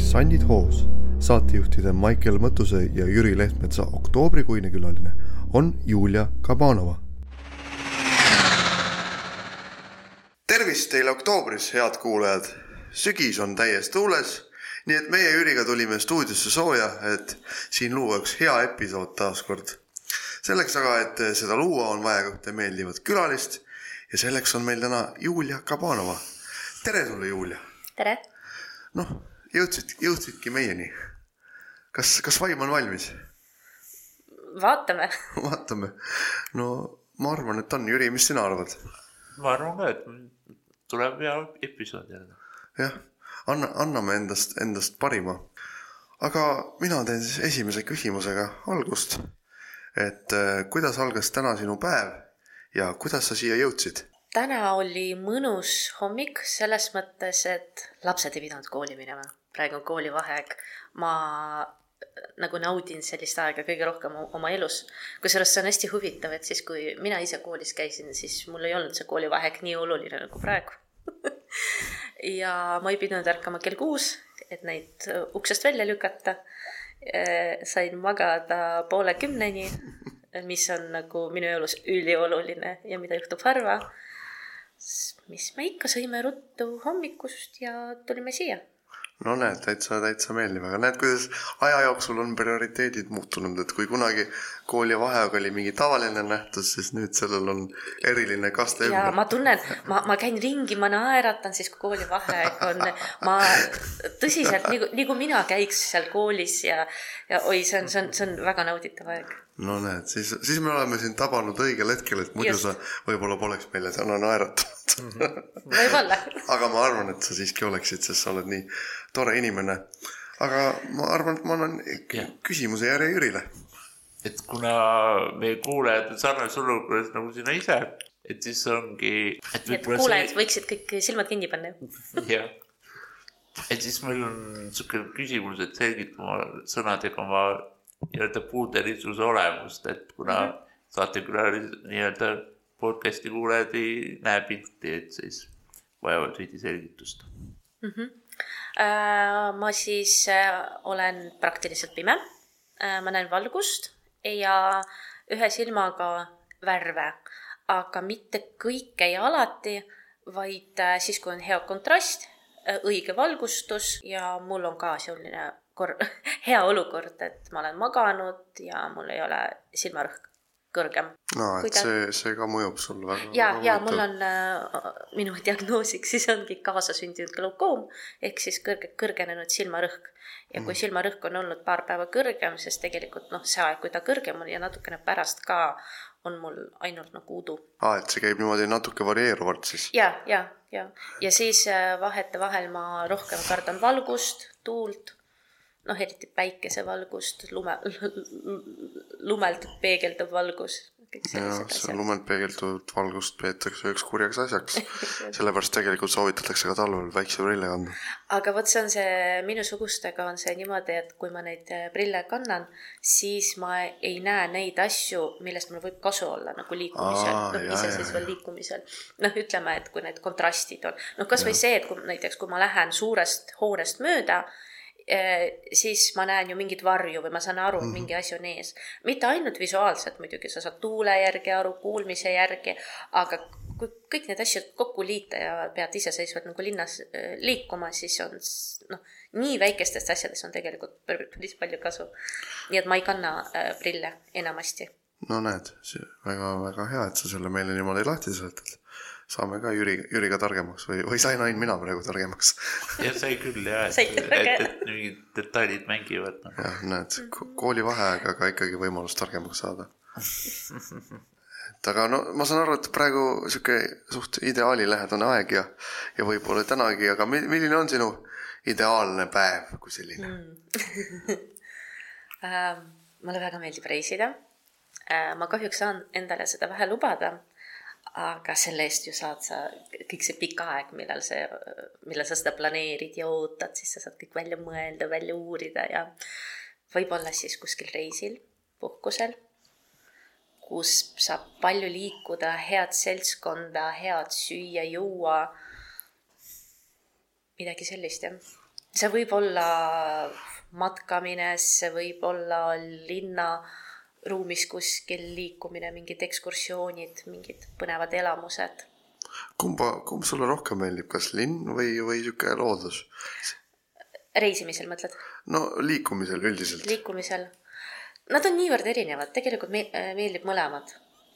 saalis Sandid Hoos. saatejuhtide Maicel Mõttuse ja Jüri Lehtmetsa oktoobrikuine külaline on Julia Kabanova. tervist teile oktoobris, head kuulajad. sügis on täies tuules, nii et meie Jüriga tulime stuudiosse sooja, et siin luua üks hea episood taaskord. selleks aga, et seda luua, on vaja ka ühte meeldivat külalist ja selleks on meil täna Julia Kabanova. tere sulle, Julia. tere. noh, jõudsid, jõudsidki meieni. kas, kas vaim on valmis? vaatame vaatame. no ma arvan, et on. Jüri, mis sina arvad? ma arvan ka, et tuleb hea episood jälle. jah, anna, anname endast, endast parima. aga mina teen siis esimese küsimusega algust. et äh, kuidas algas täna sinu päev ja kuidas sa siia jõudsid? täna oli mõnus hommik selles mõttes, et lapsed ei pidanud kooli minema. Praegu on koolivaheaeg. ma nagu naudin sellist aega kõige rohkem oma elus. kusjuures see on hästi huvitav, et siis, kui mina ise koolis käisin, siis mul ei olnud see koolivaheaeg nii oluline nagu praegu ja ma ei pidanud ärkama kell kuus, et neid uksest välja lükata. sain magada poole kümneni, mis on nagu minu elus ülioluline ja mida juhtub harva. mis me ikka, sõime ruttu hommikust ja tulime siia no näed, täitsa, täitsa meeldiv, aga näed, kuidas aja jooksul on prioriteedid muutunud, et kui kunagi koolivaheaeg oli mingi tavaline nähtus, siis nüüd sellel on eriline kaste ümber. ja ma tunnen, ma, ma käin ringi, ma naeratan siis, kui koolivaheaeg on, ma tõsiselt, nii, nii kui mina käiks seal koolis ja, ja oi, see on, see on, see on väga nauditav aeg no näed, siis, siis me oleme sind tabanud õigel hetkel, et muidu Just. sa võib-olla poleks meile täna naeratanud mm. -hmm. võib-olla aga ma arvan, et sa siiski oleksid, sest sa oled nii tore inimene. aga ma arvan, et ma annan küsimuse järje Jürile. Et kuna meie kuulajad on sarnases olukorras nagu sina ise, et siis ongi. et kuulajad see... võiksid kõik silmad kinni panna. jah et siis meil on sihuke küsimus, et selgita oma sõnadega oma nii-öelda puudelisuse olemust, et kuna mm -hmm. saatekülalised nii-öelda podcast'i kuulajad ei näe pilti, et siis vajavad veidi selgitust mm. -hmm. Äh, ma siis äh, olen praktiliselt pime äh,. ma näen valgust ja ühe silmaga värve, aga mitte kõike ja alati, vaid äh, siis, kui on hea kontrast, äh, õige valgustus ja mul on ka selline kor-, hea olukord, et ma olen maganud ja mul ei ole silmarõhk kõrgem. no et Kuidas... see, see ka mõjub sulle väga. ja, ja mul on äh,, minu diagnoosiks siis ongi kaasasündinud glaukoom ehk siis kõrge, kõrgenenud silmarõhk. Ja kui mm. silmarõhk on olnud paar päeva kõrgem, sest tegelikult noh, see aeg, kui ta kõrgem on ja natukene pärast ka, on mul ainult nagu udu. aa, et see käib niimoodi natuke varieeruvalt siis? ja, ja, ja, ja siis äh, vahetevahel ma rohkem kardan valgust, tuult noh, eriti päikesevalgust, lume, lumelt peegelduv valgus. Jah, see lumelt peegelduvat valgust peetakse üheks kurjaks asjaks. Sellepärast tegelikult soovitatakse ka talvel päikseprille kanda. aga vot see on see, minusugustega on see niimoodi, et kui ma neid äh, prille kannan, siis ma ei näe neid asju, millest mul võib kasu olla nagu liikumisel, noh iseseisval liikumisel. noh, ütleme, et kui need kontrastid on, noh, kasvõi see, et kui näiteks, kui ma lähen suurest hoonest mööda Eh, siis ma näen ju mingit varju või ma saan aru, et mhm. mingi asi on ees. mitte ainult visuaalselt muidugi, sa saad tuule järgi aru, kuulmise järgi, aga kui kõik need asjad kokku liita ja pead iseseisvalt nagu linnas eh, liikuma, siis on noh, nii väikestest asjadest on tegelikult päris palju kasu. nii et ma ei kanna äh, prille enamasti. no näed, väga-väga hea, et sa selle meile niimoodi lahti seletad saame ka Jüri, Jüriga targemaks või, või sain ainult mina praegu targemaks jah, sai küll jah, et, et, et mingid detailid mängivad no.. jah, näed, koolivaheaeg, aga ikkagi võimalus targemaks saada et aga no ma saan aru, et praegu sihuke suht ideaalilähedane aeg ja, ja võib-olla tänagi, aga milline on sinu ideaalne päev kui selline mm. mulle väga meeldib reisida uh,. ma kahjuks saan endale seda vähe lubada aga selle eest ju saad sa kõik see pikk aeg, millal see, millal sa seda planeerid ja ootad, siis sa saad kõik välja mõelda, välja uurida ja võib-olla siis kuskil reisil, puhkusel, kus saab palju liikuda, head seltskonda, head süüa-juua. midagi sellist jah. see võib olla matkamine, see võib olla linnaruumis kuskil liikumine, mingid ekskursioonid, mingid põnevad elamused. kumba, kumb sulle rohkem meeldib, kas linn või, või sihuke loodus? reisimisel mõtled? no liikumisel üldiselt. liikumisel. Nad on niivõrd erinevad, tegelikult me, meeldib mõlemad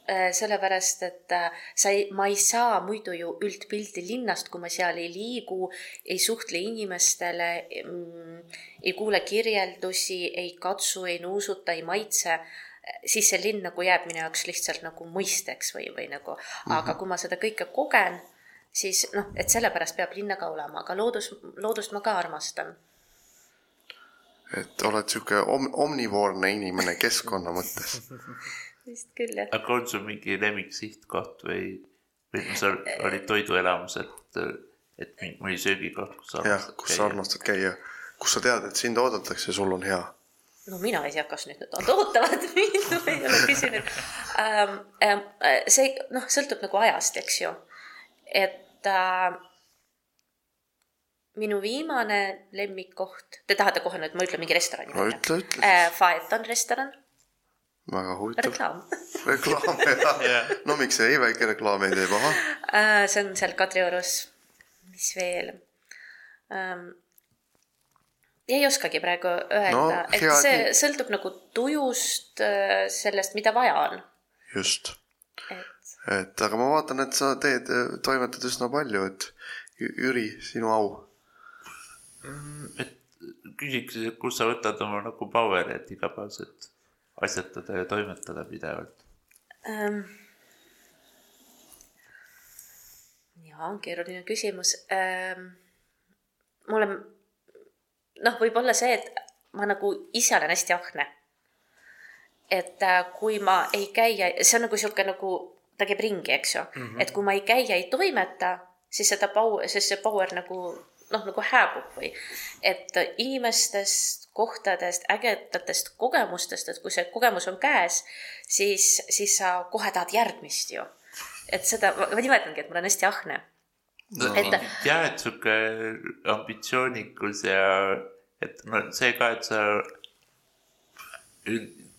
Äh, sellepärast, et äh, sa ei, ma ei saa muidu ju üldpildi linnast, kui ma seal ei liigu, ei suhtle inimestele, mm, ei kuule kirjeldusi, ei katsu, ei nuusuta, ei maitse, siis see linn nagu jääb minu jaoks lihtsalt nagu mõisteks või, või nagu, aga mhm. kui ma seda kõike kogen, siis noh, et sellepärast peab linna ka olema, aga loodus, loodust ma ka armastan et oled sihuke om-, omnivoorne inimene keskkonna mõttes vist küll jah. aga on sul mingi lemmiksihtkoht või, või mis olid toiduelamused, et mõni söögikoht, kus sa jah, kus käia. sa armastad käia, kus sa tead, et sind oodatakse ja sul on hea? No mina ei tea, kas nüüd nad ootavad mind või ei ole küsinud ähm,. Ähm, see noh, sõltub nagu ajast, eks ju. et äh, minu viimane lemmikkoht, te tahate kohe nüüd, ma ütlen mingi restorani? no ütle, ütle äh,. Faeton restoran väga huvitav. reklaam reklaam jah yeah. no miks ei, väike reklaam ei tee paha uh,. see on seal Kadriorus, mis veel um,? Ei oskagi praegu öelda no,, et hea, see nii. sõltub nagu tujust, äh, sellest, mida vaja on. just. et, et aga ma vaatan, et sa teed, toimetad üsna palju, et Jüri, sinu au. Mm, et küsiks, et kust sa võtad oma nagu power'i, et igapäevaselt asjatada ja toimetada pidevalt ähm,? jaa, on keeruline küsimus ähm,. mulle, noh, võib-olla see, et ma nagu ise olen hästi ahne. et äh, kui ma ei käi, see on nagu sihuke nagu, ta käib ringi, eks ju mm, -hmm. et kui ma ei käi ja ei toimeta, siis seda power, siis see power nagu noh, nagu hääbub või et inimestest, kohtadest, ägedatest kogemustest, et kui see kogemus on käes, siis, siis sa kohe tahad järgmist ju. et seda, ma nimetangi, et ma olen hästi ahne no,. et jah, et sihuke ambitsioonikus ja et no see ka, et sa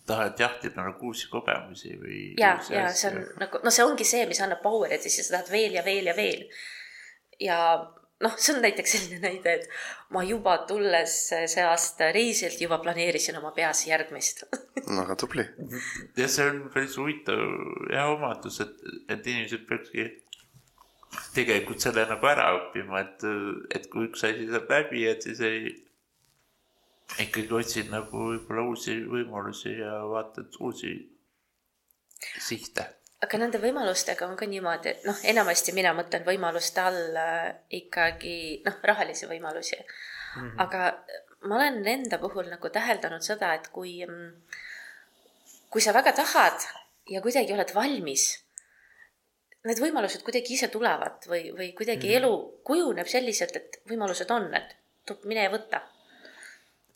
tahad jahtida nagu uusi kogemusi või. ja, ja see on nagu, no see ongi see, mis annab power'it ja siis sa tahad veel ja veel ja veel. ja noh, see on näiteks selline näide, et ma juba tulles see aasta reisilt juba planeerisin oma peas järgmist väga tubli. ja see on päris huvitav ja omadus, et, et inimesed peakski tegelikult selle nagu ära õppima, et, et kui üks asi saab läbi, et siis ei, ikkagi otsid nagu võib-olla uusi võimalusi ja vaatad uusi sihte aga nende võimalustega on ka niimoodi, et noh, enamasti mina mõtlen võimaluste all äh, ikkagi noh, rahalisi võimalusi mm. -hmm. aga ma olen enda puhul nagu täheldanud seda, et kui, mm, kui sa väga tahad ja kuidagi oled valmis, need võimalused kuidagi ise tulevad või, või kuidagi mm elu kujuneb selliselt, et võimalused on, et mine ja võta.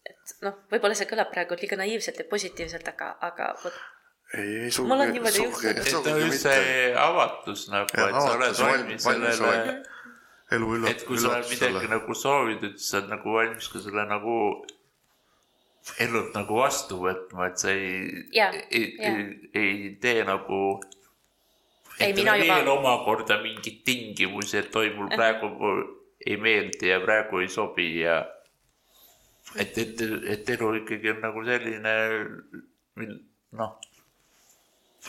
et noh, võib-olla see kõlab praegu liiga naiivselt ja positiivselt, aga, aga vot ei, ei sugugi. on just see avatus nagu, et sa oled valmis sellele. elu üllatab. et kui sa oled midagi nagu soovid, et sa oled nagu valmis ka selle nagu elult nagu vastu võtma, et sa ei, ei, ei, ei tee nagu. Et on veel juba... omakorda mingeid tingimusi, et oi, mul praegu ei meeldi ja praegu ei sobi ja. et, et, et elu ikkagi on nagu selline, noh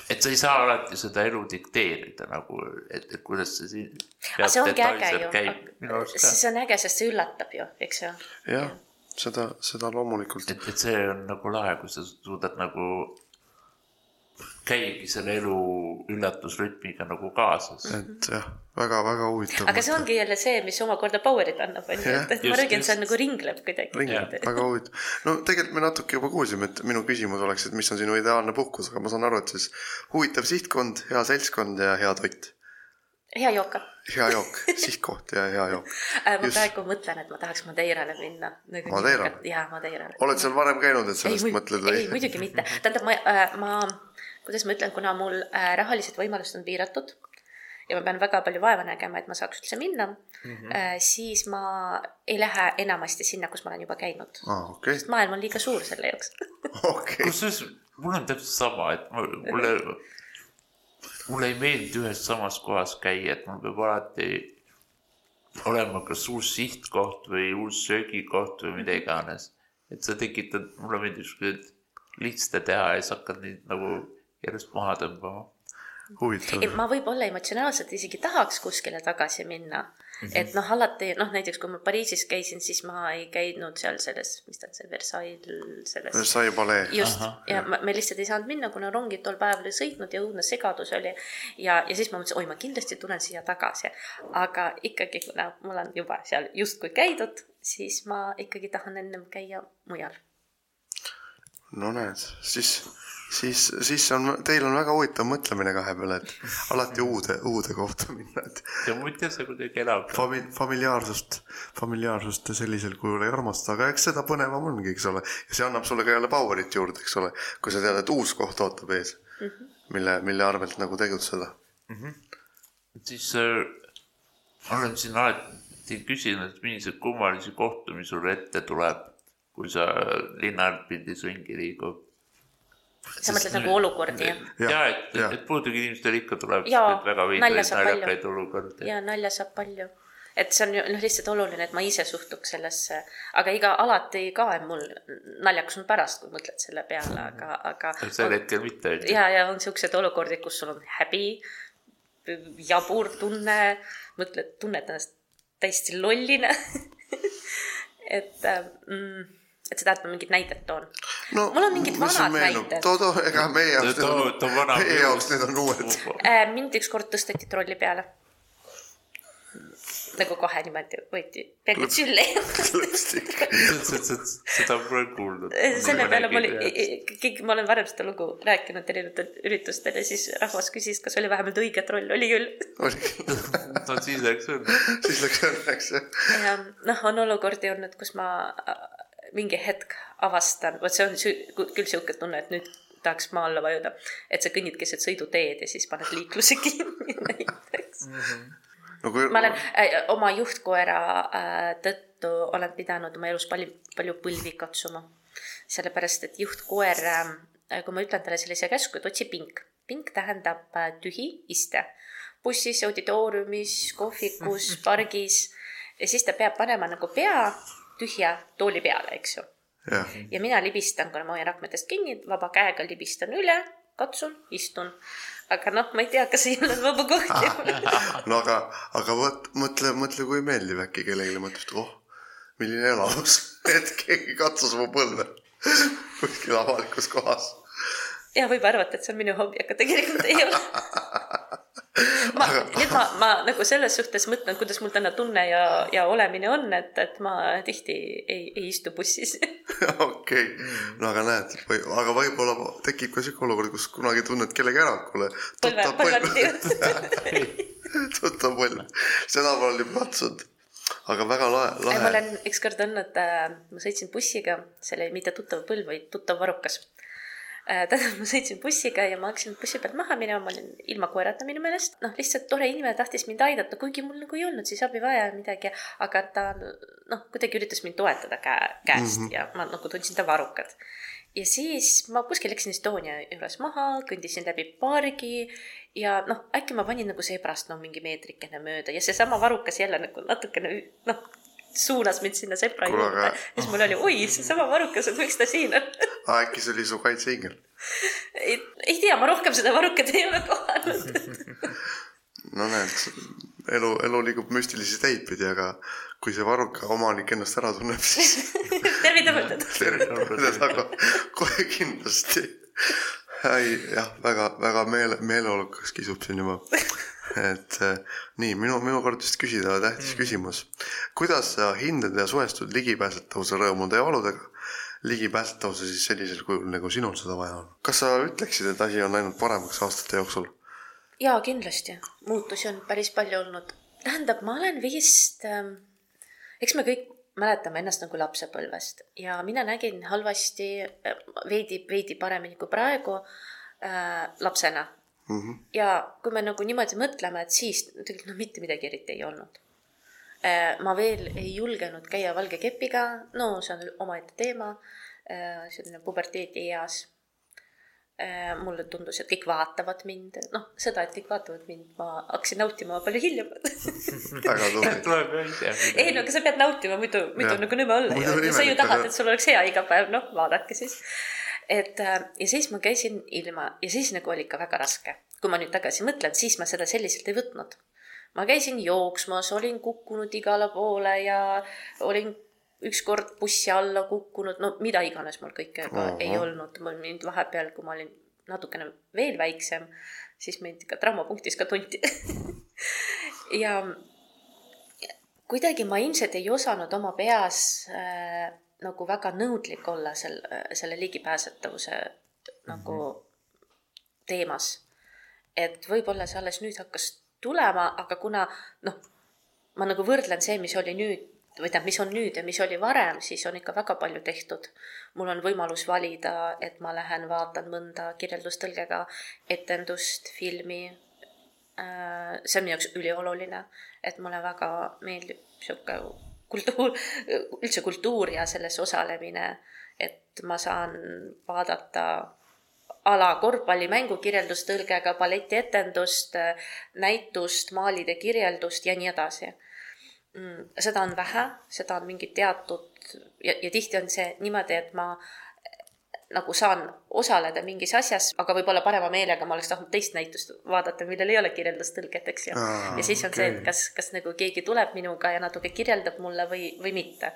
et sa ei saa alati seda elu dikteerida nagu, et, et kuidas see siin. see ongi äge ju, see on äge, sest see üllatab ju, eks ju. jah, seda, seda loomulikult. et, et see on nagu lahe, kui sa suudad nagu käigi selle elu üllatusrütmiga nagu kaasas. et jah, väga-väga huvitav. aga see ongi jälle see, mis omakorda power'it annab, on ju, et, et ma räägin, see on nagu ringleb kuidagi. ringleb, väga huvitav. no tegelikult me natuke juba kuulsime, et minu küsimus oleks, et mis on sinu ideaalne puhkus, aga ma saan aru, et siis huvitav sihtkond, hea seltskond ja hea toit. hea jook hea jook, sihtkoht ja hea jook äh, ma Just. praegu mõtlen, et ma tahaks Madeirale minna nagu. Madeira? jaa, Madeirale. oled seal varem käinud, et sellest ei, mõtled või? ei, muidugi mitte. tähendab, ma äh,, ma kuidas ma ütlen, kuna mul äh, rahalised võimalused on piiratud ja ma pean väga palju vaeva nägema, et ma saaks üldse minna mm, -hmm. siis ma ei lähe enamasti sinna, kus ma olen juba käinud aa, okei, sest maailm on liiga suur selle jaoks okei, kusjuures mul on täpselt sama, et mulle, mulle ei meeldi ühes samas kohas käia, et mul peab alati olema kas uus sihtkoht või uus söögikoht või mida iganes. et sa tekitad, mulle meeldib siukseid liste teha ja siis hakkad neid nagu järjest maha tõmbama. huvitav ma võib-olla emotsionaalselt isegi tahaks kuskile tagasi minna mm. -hmm. et noh, alati noh, näiteks kui ma Pariisis käisin, siis ma ei käinud seal selles, mis ta on see Versailles selles. Versailles palee, just ja ma, me lihtsalt ei saanud minna, kuna rongid tol päeval ei sõitnud ja õudne segadus oli. ja, ja siis ma mõtlesin, oi, ma kindlasti tulen siia tagasi. aga ikkagi, kuna mul on juba seal justkui käidud, siis ma ikkagi tahan ennem käia mujal. no näed, siis, siis, siis on, teil on väga huvitav mõtlemine kahe peale, et alati uude, uude kohta minna, et ja muidu see kuidagi elab. fami-, familiaarsust, familiaarsust sellisel kujul ei armasta, aga eks seda põnevam ongi, eks ole. ja see annab sulle ka jälle power'it juurde, eks ole, kui sa tead, et uus koht ootab ees mm, -hmm. mille, mille arvelt nagu tegutseda. siis äh, olen siin alati küsinud, et milliseid kummalisi kohtumisi sulle ette tuleb, kui sa linna pildis ringi liigud. Sa mõtled nagu olukordi, jah? Jah, ja et et puudega inimestel ikka tuleb siukseid väga palju. naljakaid olukordi. ja nalja saab palju. et see on ju noh, lihtsalt oluline, et ma ise suhtuks sellesse, aga ega alati ka mul naljakas on pärast, kui mõtled selle peale, aga, aga. sel hetkel mitte, on ju. ja, ja on siuksed olukordi, kus sul on häbi, jabur tunne, mõtled, tunned ennast täiesti lollina. et mm,, et seda, et ma mingit näidet toon. no Mul on mingid vanad näited. too, too, ega meie jaoks need on meie jaoks need on uued. Äh, mind ükskord tõsteti trolli peale. nagu kohe niimoodi võeti, peaaegu tšülli. lõpstik. seda pole kuulnud. selle peale ma olin, keegi, ma olen varem seda lugu rääkinud erinevatel üritustel ja siis rahvas küsis, kas oli vähemalt õige troll, oli küll. oli, no siis läks õnne. siis läks õnneks jah. ja noh, on olukordi olnud, kus ma äh, mingi hetk avastan, vot see on küll sihuke tunne, et nüüd tahaks maa alla vajuda, et sa kõnnid keset sõiduteed ja siis paned liikluse kinni näiteks. no kui ma olen äh, oma juhtkoera äh, tõttu olen pidanud oma elus palju, palju põlvi katsuma. sellepärast, et juhtkoer äh,, kui ma ütlen talle sellise käsku, et otsi pink. pink tähendab äh, tühi iste. bussis, auditooriumis, kohvikus, pargis ja siis ta peab panema nagu pea tühja tooli peale, eks ju. ja mina libistan, kuna ma hoian rakmetest kinni, vaba käega libistan üle, katsun, istun. aga noh, ma ei tea, kas ei ole vaba kohti no aga, aga vot mõtle, mõtle, kui meeldiv äkki kellelegi mõtled, oh, milline elamus, et keegi katsus mu põlve kuskil avalikus kohas. ja võib arvata, et see on minu hobi, aga tegelikult ei ole. ma, nüüd ma, ma nagu selles suhtes mõtlen, kuidas mul täna tunne ja, ja olemine on, et, et ma tihti ei, ei istu bussis. okei, no aga näed, aga võib-olla tekib ka siuke olukord, kus kunagi tunned kellegi ära, kuule, tuttav põlv, tuttav põlv, seda ma olen juba katsunud. aga väga lahe, ma lahe. olen ükskord olnud äh,, ma sõitsin bussiga, see oli mitte tuttav põlv, vaid tuttav varrukas äh,. tähendab, ma sõitsin bussiga ja ma hakkasin bussi pealt maha minema, ma olin ilma koerata minu meelest. noh, lihtsalt tore inimene tahtis mind aidata, kuigi mul nagu ei olnud siis abi vaja ja midagi, aga ta noh, kuidagi üritas mind toetada käe, käest mm -hmm. ja ma nagu tundsin ta varrukad. ja siis ma kuskil läksin Estonia juures maha, kõndisin läbi pargi ja noh, äkki ma panin nagu sebrast no mingi meetrikene mööda ja seesama varrukas jälle nagu natukene noh, suunas mind sinna Kuule, juurde aga-. ja siis mul oli, oi, seesama varukas, et miks ta siin on. äkki see oli su kaitseingel? ei, ei tea, ma rohkem seda varrukat ei ole kohanud. no näed, elu, elu liigub müstilisi teid pidi, aga kui see varruka omanik ennast ära tunneb, siis tervitavad. teda kohe kindlasti. jah, väga, väga meele, meeleolukas kisub siin juba. Et eh, nii minu, minu kord vist küsida tähtis küsimus. kuidas sa hindad ja suhestud ligipääsetavuse rõõmude ja valudega? ligipääsetavuse siis sellisel kujul, nagu sinul seda vaja on. kas sa ütleksid, et asi on läinud paremaks aastate jooksul? jaa, kindlasti. muutusi on päris palju olnud. tähendab, ma olen vist ähm,, eks me kõik mäletame ennast nagu lapsepõlvest ja mina nägin halvasti äh, veidi, veidi paremini kui praegu äh, lapsena mm. -hmm. ja kui me nagu niimoodi mõtleme, et siis tegelikult no mitte midagi eriti ei olnud. Äh, ma veel ei julgenud käia valge kepiga, no see on omaette teema, äh, selline puberteedieas Äh, mulle tundus, et kõik vaatavad mind, noh, seda, et kõik vaatavad mind, ma hakkasin nautima palju hiljem väga tubli. ei no aga sa pead nautima, muidu, muidu nagu nõme olla ju. sa ju tahad, et sul oleks hea iga päev, noh, vaadake siis. Et äh, ja siis ma käisin ilma ja siis nagu oli ikka väga raske. kui ma nüüd tagasi mõtlen, siis ma seda selliselt ei võtnud. ma käisin jooksmas, olin kukkunud igale poole ja olin ükskord bussi alla kukkunud, no mida iganes mul kõike ka Aha. ei olnud, mul mind vahepeal, kui ma olin natukene veel väiksem, siis mind ikka traumapunktis ka tunti ja kuidagi ma ilmselt ei osanud oma peas äh, nagu väga nõudlik olla sel, selle ligipääsetavuse mm -hmm. nagu teemas. et võib-olla see alles nüüd hakkas tulema, aga kuna noh, ma nagu võrdlen see, mis oli nüüd või tähendab, mis on nüüd ja mis oli varem, siis on ikka väga palju tehtud. mul on võimalus valida, et ma lähen vaatan mõnda kirjeldustõlgega etendust, filmi. Äh, see on minu jaoks ülioluline, et mulle väga meeldib sihuke kultuur, üldse kultuur ja selles osalemine, et ma saan vaadata ala korvpallimängu kirjeldustõlgega, balletietendust, näitust, maalide kirjeldust ja nii edasi. Mm, seda on vähe, seda on mingi teatud ja, ja tihti on see niimoodi, et ma nagu saan osaleda mingis asjas, aga võib-olla parema meelega ma oleks tahtnud teist näitust vaadata, millel ei ole kirjeldustõlget, eks ju. ja siis on okay. see, et kas, kas nagu keegi tuleb minuga ja natuke kirjeldab mulle või, või mitte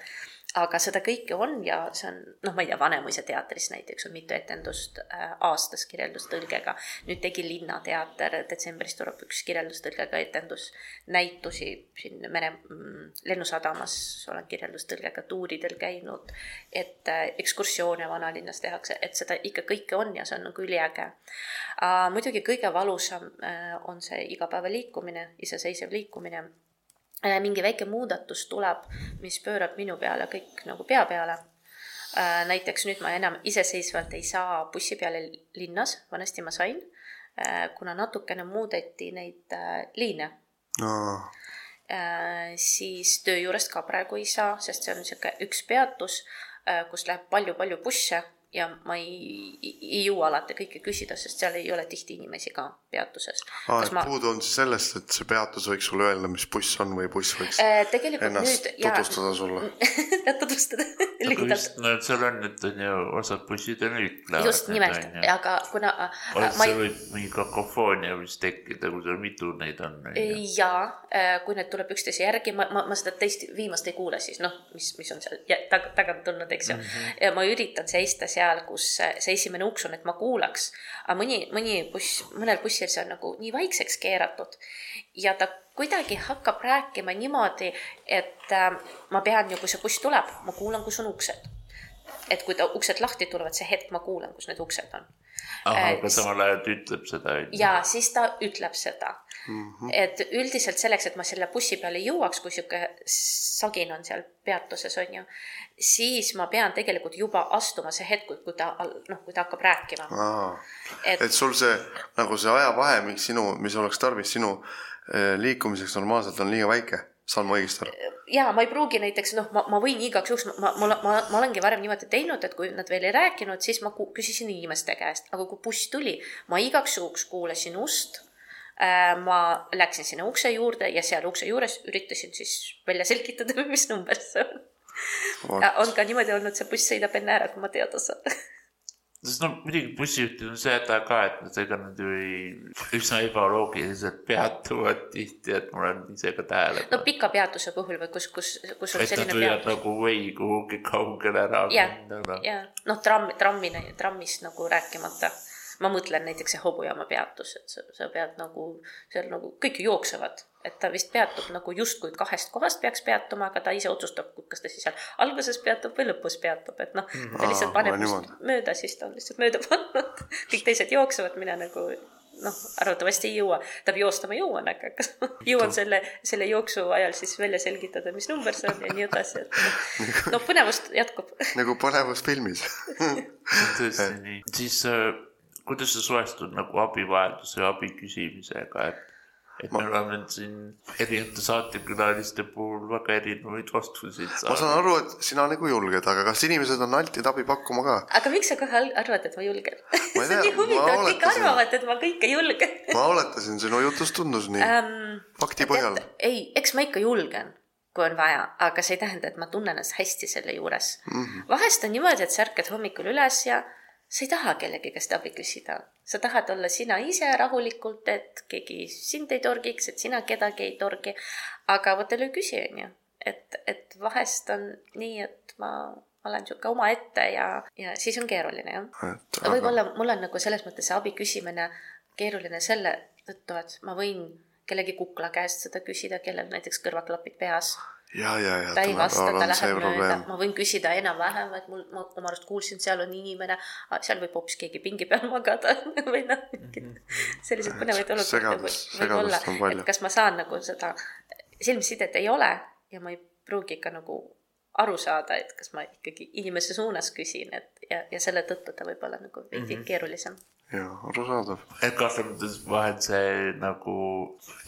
aga seda kõike on ja see on, noh, ma ei tea, Vanemuise teatris näiteks on mitu etendust äh, aastas kirjeldustõlgega. nüüd tegi Linnateater, detsembris tuleb üks kirjeldustõlgega etendus, näitusi siin mere mm,, Lennusadamas olen kirjeldustõlgega tuuridel käinud, et äh, ekskursioone vanalinnas tehakse, et seda ikka kõike on ja see on nagu üliäge äh,. muidugi kõige valusam on see igapäevaliikumine, iseseisev liikumine mingi väike muudatus tuleb, mis pöörab minu peale kõik nagu pea peale. Äh, näiteks nüüd ma enam iseseisvalt ei saa bussi peale linnas, vanasti ma sain, äh, kuna natukene muudeti neid liine. No.. siis töö juurest ka praegu ei saa, sest see on niisugune üks peatus, kus läheb palju-palju busse ja ma ei, ei jõua alati kõike küsida, sest seal ei ole tihti inimesi ka peatuses. aa, et ma... puudu on siis sellest, et see peatus võiks sulle öelda, mis buss on või buss võiks äh, ennast nüüd, tutvustada ja... sulle tutvustada lühidalt. no seal on, et on ju osad bussid on ütlevad. just nimelt, aga kuna äh,. seal ei... võib mingi kakofoonia vist tekkida, kui seal mitu neid on. jaa äh,, kui need tuleb üksteise järgi, ma, ma, ma seda teist viimast ei kuule siis noh, mis, mis on seal tag, tagant tulnud, eks ju mm. -hmm. ja ma üritan seista seal seal, kus see esimene uks on, et ma kuulaks. aga mõni, mõni buss, mõnel bussil see on nagu nii vaikseks keeratud ja ta kuidagi hakkab rääkima niimoodi, et äh, ma pean ju, kui see buss tuleb, ma kuulan, kus on uksed. et kui ta uksed lahti tulevad, see hetk ma kuulan, kus need uksed on. Ahah, aga samal ajal ta ütleb seda. ja siis ta ütleb seda mm. -hmm. et üldiselt selleks, et ma selle bussi peale jõuaks, kui sihuke sagin on seal peatuses, on ju, siis ma pean tegelikult juba astuma see hetk, kui ta, noh, kui ta hakkab rääkima. Et... et sul see nagu see ajavahemik sinu, mis oleks tarvis sinu eh, liikumiseks normaalselt on liiga väike, saan ma õigesti aru? ja ma ei pruugi näiteks noh, ma, ma võin igaks juhuks, ma, ma, ma, ma, ma olengi varem niimoodi teinud, et kui nad veel ei rääkinud, siis ma küsisin inimeste käest, aga kui buss tuli, ma igaks juhuks kuulasin ust Äh, ma läksin sinna ukse juurde ja seal ukse juures üritasin siis välja selgitada, mis number see on. on ka niimoodi olnud, see buss sõidab enne ära, kui ma teada saan sest no muidugi bussijuhtidel on see häda ka, et ega nad ju ei, üsna ebaloogiliselt peatuvad tihti, et ma olen ise ka tähele no pika peatuse puhul või kus, kus, kus on et selline peatus. nagu või kuhugi kaugele ära minna. jah, jah, noh, tramm, trammi, trammist nagu rääkimata ma mõtlen näiteks see hobujaama peatus, et sa, sa pead nagu seal nagu kõik jooksevad, et ta vist peatub nagu justkui kahest kohast peaks peatuma, aga ta ise otsustab, kas ta siis seal alguses peatub või lõpus peatub, et noh, mhm. ta lihtsalt paneb mööda, siis ta on lihtsalt mööda pannud. kõik teised jooksevad, mina nagu noh, arvatavasti ei jõua, tähendab joosta ma jõuan, aga kas ma jõuan selle, selle jooksu ajal siis välja selgitada, mis number see on ja nii edasi, et noh, no põnevust jätkub. nagu põnevus filmis tõesti nii, siis äh, kuidas sa suhestud nagu abivajaduse ja abi küsimisega, et et ma... me oleme siin erinevate saatekülaliste puhul väga erinevaid vastuseid saanud. ma saan aru, et sina nagu julged, aga kas inimesed on altid abi pakkuma ka? aga miks sa kohe arvad, et ma julgen? see on nii huvitav, kõik arvavad, et ma kõike julgen ma oletasin, sinu jutust tundus nii um,, fakti põhjal. ei, eks ma ikka julgen kui on vaja, aga see ei tähenda, et ma tunnen ennast hästi selle juures mm. -hmm. vahest on niimoodi, et sa ärkad hommikul üles ja sa ei taha kellegi käest abi küsida. sa tahad olla sina ise rahulikult, et keegi sind ei torgiks, et sina kedagi ei torgi. aga vot jälle küsi, onju. et, et vahest on nii, et ma olen sihuke omaette ja, ja siis on keeruline jah. Aga... võib-olla mul on nagu selles mõttes see abi küsimine keeruline selle tõttu, et ma võin kellegi kukla käest seda küsida, kellel näiteks kõrvaklapid peas. Ja, ja, ja. ta ei vasta, ta läheb mööda, ma võin küsida enam-vähem, et mul, ma oma arust kuulsin, seal on inimene, seal võib hoopis keegi pingi peal magada või noh, selliseid põnevaid olukordi võib, võib olla, et kas ma saan nagu seda silmsidet ei ole ja ma ei pruugi ka nagu aru saada, et kas ma ikkagi inimese suunas küsin, et ja, ja selle tõttu ta võib olla nagu veidi mm -hmm. keerulisem jaa, arusaadav. et kahtlemata mõttes vahel see nagu,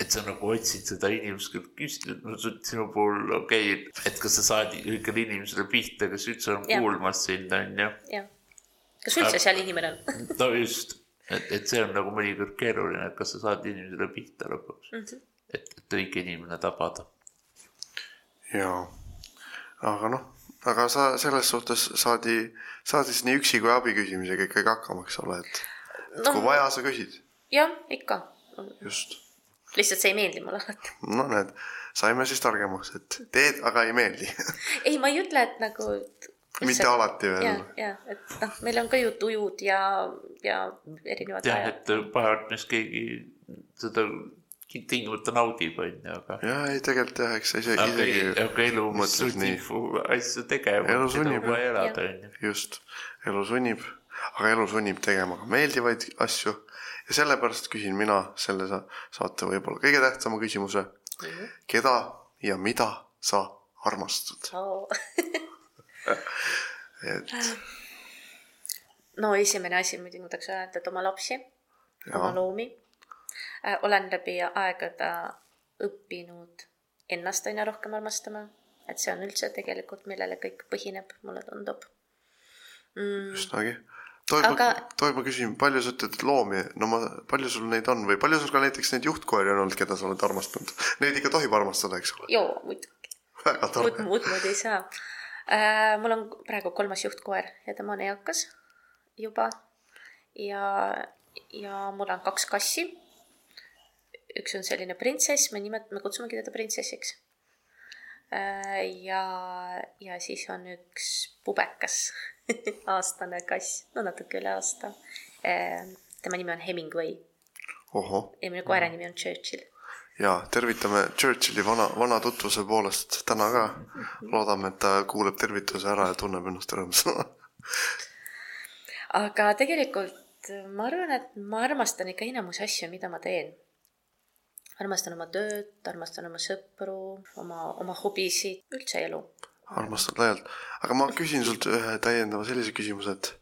et sa nagu otsid seda inimest, kellelt küsida, no sinu puhul okei okay,, et kas sa saad ühele inimesele pihta, kes üldse on ja. kuulmas sind, on ju. jah. kas üldse seal inimene on no just, et, et see on nagu mõnikord keeruline, et kas sa saad inimesele pihta lõpuks mm. -hmm. et, et õige inimene tabada. jaa, aga noh aga sa selles suhtes saadi, saadi siis nii üksi kui abi küsimisega ikkagi hakkama, eks ole, et no, kui vaja, sa küsid. jah, ikka. just. lihtsalt see ei meeldi mulle alati. no näed, saime siis targemaks, et teed, aga ei meeldi ei, ma ei ütle, et nagu mitte alati veel. ja, ja, et noh, meil on ka ju tujud ja, ja erinevad. jah, et partneris keegi seda tingimata naudib, on ju, aga. ja ei, tegelikult jah, eks isegi, isegi. aga elu sunnib asju tegema. elu sunnib jah, just, elu sunnib aga elu sunnib tegema ka meeldivaid asju ja sellepärast küsin mina selle saate võib-olla kõige tähtsama küsimuse mm. -hmm. keda ja mida sa armastad oh. et. no esimene asi muidugi ma tahaks öelda, et oma lapsi, oma loomi äh,. olen läbi aegade õppinud ennast aina rohkem armastama, et see on üldse tegelikult, millele kõik põhineb, mulle tundub mm.. üsnagi tohib aga..., tohib ma küsin, palju sa ütled loomi, no ma, palju sul neid on või palju sul ka näiteks neid juhtkoeri on olnud, keda sa oled armastanud? Neid ikka tohib armastada, eks ole? joo, muidugi. väga tore. muud, muud moodi ei saa äh,. mul on praegu kolmas juhtkoer ja tema on eakas juba. ja, ja mul on kaks kassi. üks on selline printsess, me nimet-, me kutsumegi teda printsessiks. Ja, ja siis on üks pubekas aastane kass, no natuke üle aasta. Ehm, tema nimi on Hemingway. ja minu koera nimi on Churchill. ja tervitame Churchilli vana, vana tutvuse poolest täna ka. loodame, et ta kuuleb tervituse ära ja tunneb ennast rõõmsana aga tegelikult ma arvan, et ma armastan ikka enamus asju, mida ma teen. Armastan oma tööd, armastan oma sõpru, oma, oma hobisid, üldse elu armastad laialt. aga ma küsin sult ühe täiendava sellise küsimuse, et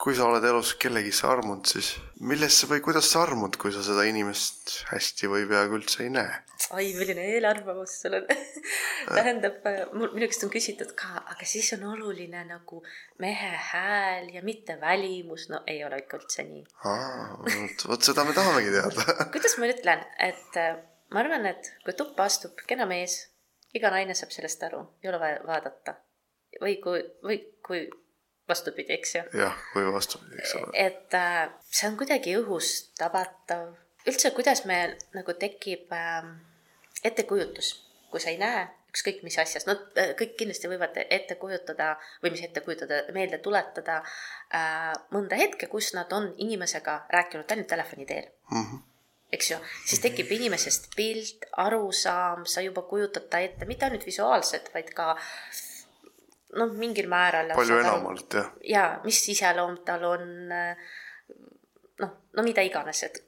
kui sa oled elus kellegisse armunud, siis millesse või kuidas sa armud, kui sa seda inimest hästi või peaaegu üldse ei näe? oi, milline eelarvamus sul on tähendab, mul, minu käest on küsitud ka, aga siis on oluline nagu mehe hääl ja mitte välimus, no ei ole ikka üldse nii. vot, vot seda me tahamegi teada kuidas ma ütlen, et äh, ma arvan, et kui tuppa astub kena mees iga naine saab sellest aru, ei ole vaja vaadata. või kui, või kui vastupidi, eks ju. jah, või vastupidi, eks ole. et äh, see on kuidagi õhus tabatav. üldse, kuidas meil nagu tekib äh, ettekujutus, kui sa ei näe ükskõik mis asjast, no äh, kõik kindlasti võivad ette kujutada või mis ette kujutada, meelde tuletada äh, mõnda hetke, kus nad on inimesega rääkinud ainult telefoni teel mm. -hmm eks ju, siis tekib inimesest pilt, arusaam, sa juba kujutad ta ette, mitte ainult visuaalselt, vaid ka noh, mingil määral. palju enamalt, jah. ja mis iseloom tal on, noh, no mida iganes, et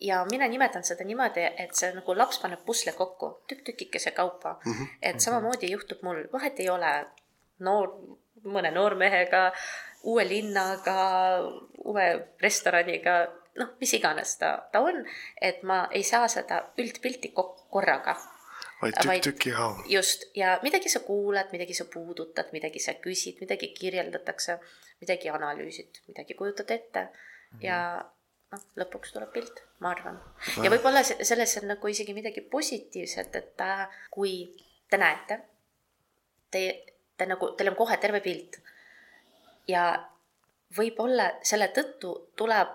ja mina nimetan seda niimoodi, et see nagu laps paneb pusle kokku tükk tükikese kaupa mm. -hmm. et samamoodi juhtub mul, vahet ei ole noor, mõne noormehega, uue linnaga, uue restoraniga, noh, mis iganes ta, ta on, et ma ei saa seda üldpilti korraga vaid tükk tüki haaval. just, ja midagi sa kuulad, midagi sa puudutad, midagi sa küsid, midagi kirjeldatakse, midagi analüüsid, midagi kujutad ette mm -hmm. ja noh, lõpuks tuleb pilt, ma arvan. ja võib-olla selles on nagu isegi midagi positiivset, et äh, kui te näete, te, te nagu, teil on kohe terve pilt ja võib-olla selle tõttu tuleb,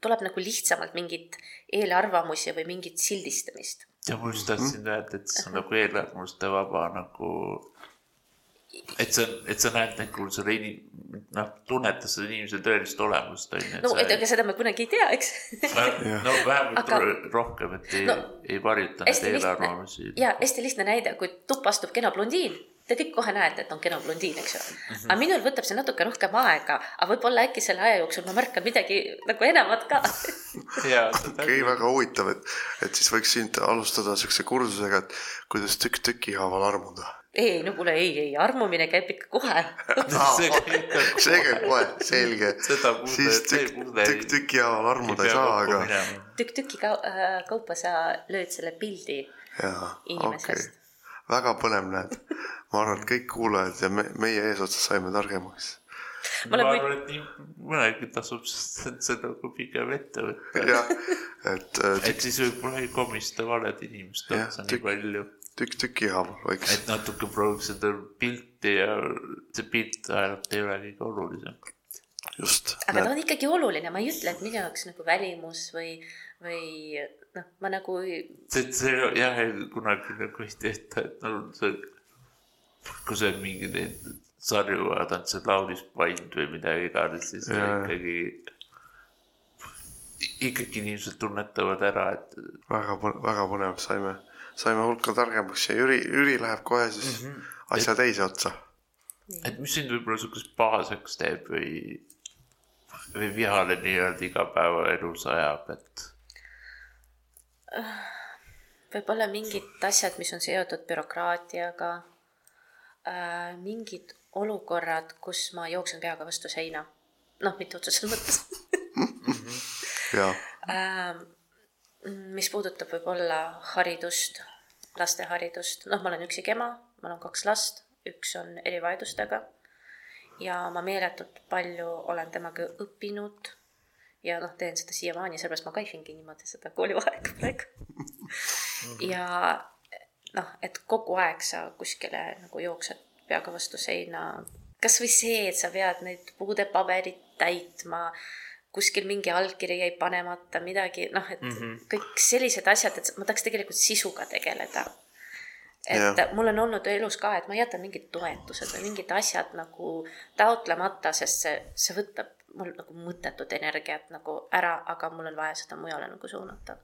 tuleb nagu lihtsamalt mingit eelarvamusi või mingit sildistamist ja ma just tahtsin öelda, et see on nagu eelarvamuste vaba nagu. et sa, et sa näed nagu selle inim-, noh, tunnetad seda inimese tõelist olemust, on ju. no, et ega seda me kunagi ei tea, eks no vähemalt Aga... rohkem, et ei no,, ei varjuta neid eelarvamusi. ja hästi lihtne näide, kui tuppa astub kena blondiin te kõik kohe näete, et on kena blondiin, eks ju mm. -hmm. aga minul võtab see natuke rohkem aega, aga võib-olla äkki selle aja jooksul ma märkan midagi nagu enamat ka okei, väga huvitav, et, et siis võiks siin alustada siukse kursusega, et kuidas tükk tüki haaval armuda. ei, no kuule, ei, ei, armumine käib ikka kohe see käib kohe, selge. siis tükk, tükk tüki haaval armuda ei saa, aga. tükk tüki äh, kaupa sa lööd selle pildi inimesest okay väga põnev, näed. Ma arvan, et kõik kuulajad ja me, meie eesotsas saime targemaks. ma arvan, et nii mõnelgi tasub seda nagu pigem ette võtta. jah, et äh,. et siis võib-olla ei komista valed inimeste otsa nii palju. tükk tüki haaval võiks. et natuke prooviks seda pilti ja see pilt ainult ei ole kõige olulisem. just. aga ta on ikkagi oluline, ma ei ütle, et minu jaoks nagu välimus või, või noh, ma nagu. see, see jah, kunagi nagu ei tehta, et no see, kui sa mingi neid sarju vaatad, see Laulis Pand või midagi iganes, siis ja. ikkagi, ikkagi inimesed tunnetavad ära, et. väga, väga põnev, saime, saime hulka targemaks ja Jüri, Jüri läheb kohe siis mm -hmm. asja et, teise otsa. et mis sind võib-olla sihukeseks pahaseks teeb või, või vihale nii-öelda igapäevaelus ajab, et võib-olla mingid asjad, mis on seotud bürokraatiaga äh,, mingid olukorrad, kus ma jooksen peaga vastu seina. noh, mitte otseses mõttes. Äh, mis puudutab võib-olla haridust, lasteharidust, noh, ma olen üksik ema, mul on kaks last, üks on erivajadustega ja ma meeletult palju olen temaga õppinud ja noh, teen seda siiamaani, sellepärast ma kaifingi niimoodi seda koolivaheaega praegu. Ja noh, et kogu aeg sa kuskile nagu jooksed peaga vastu seina. kasvõi see, et sa pead neid puudepaberit täitma, kuskil mingi allkiri jäi panemata, midagi noh, et mm -hmm. kõik sellised asjad, et ma tahaks tegelikult sisuga tegeleda et ja. mul on olnud elus ka, et ma jätan mingid toetused või mingid asjad nagu taotlemata, sest see, see võtab mul nagu mõttetut energiat nagu ära, aga mul on vaja seda mujale nagu suunata.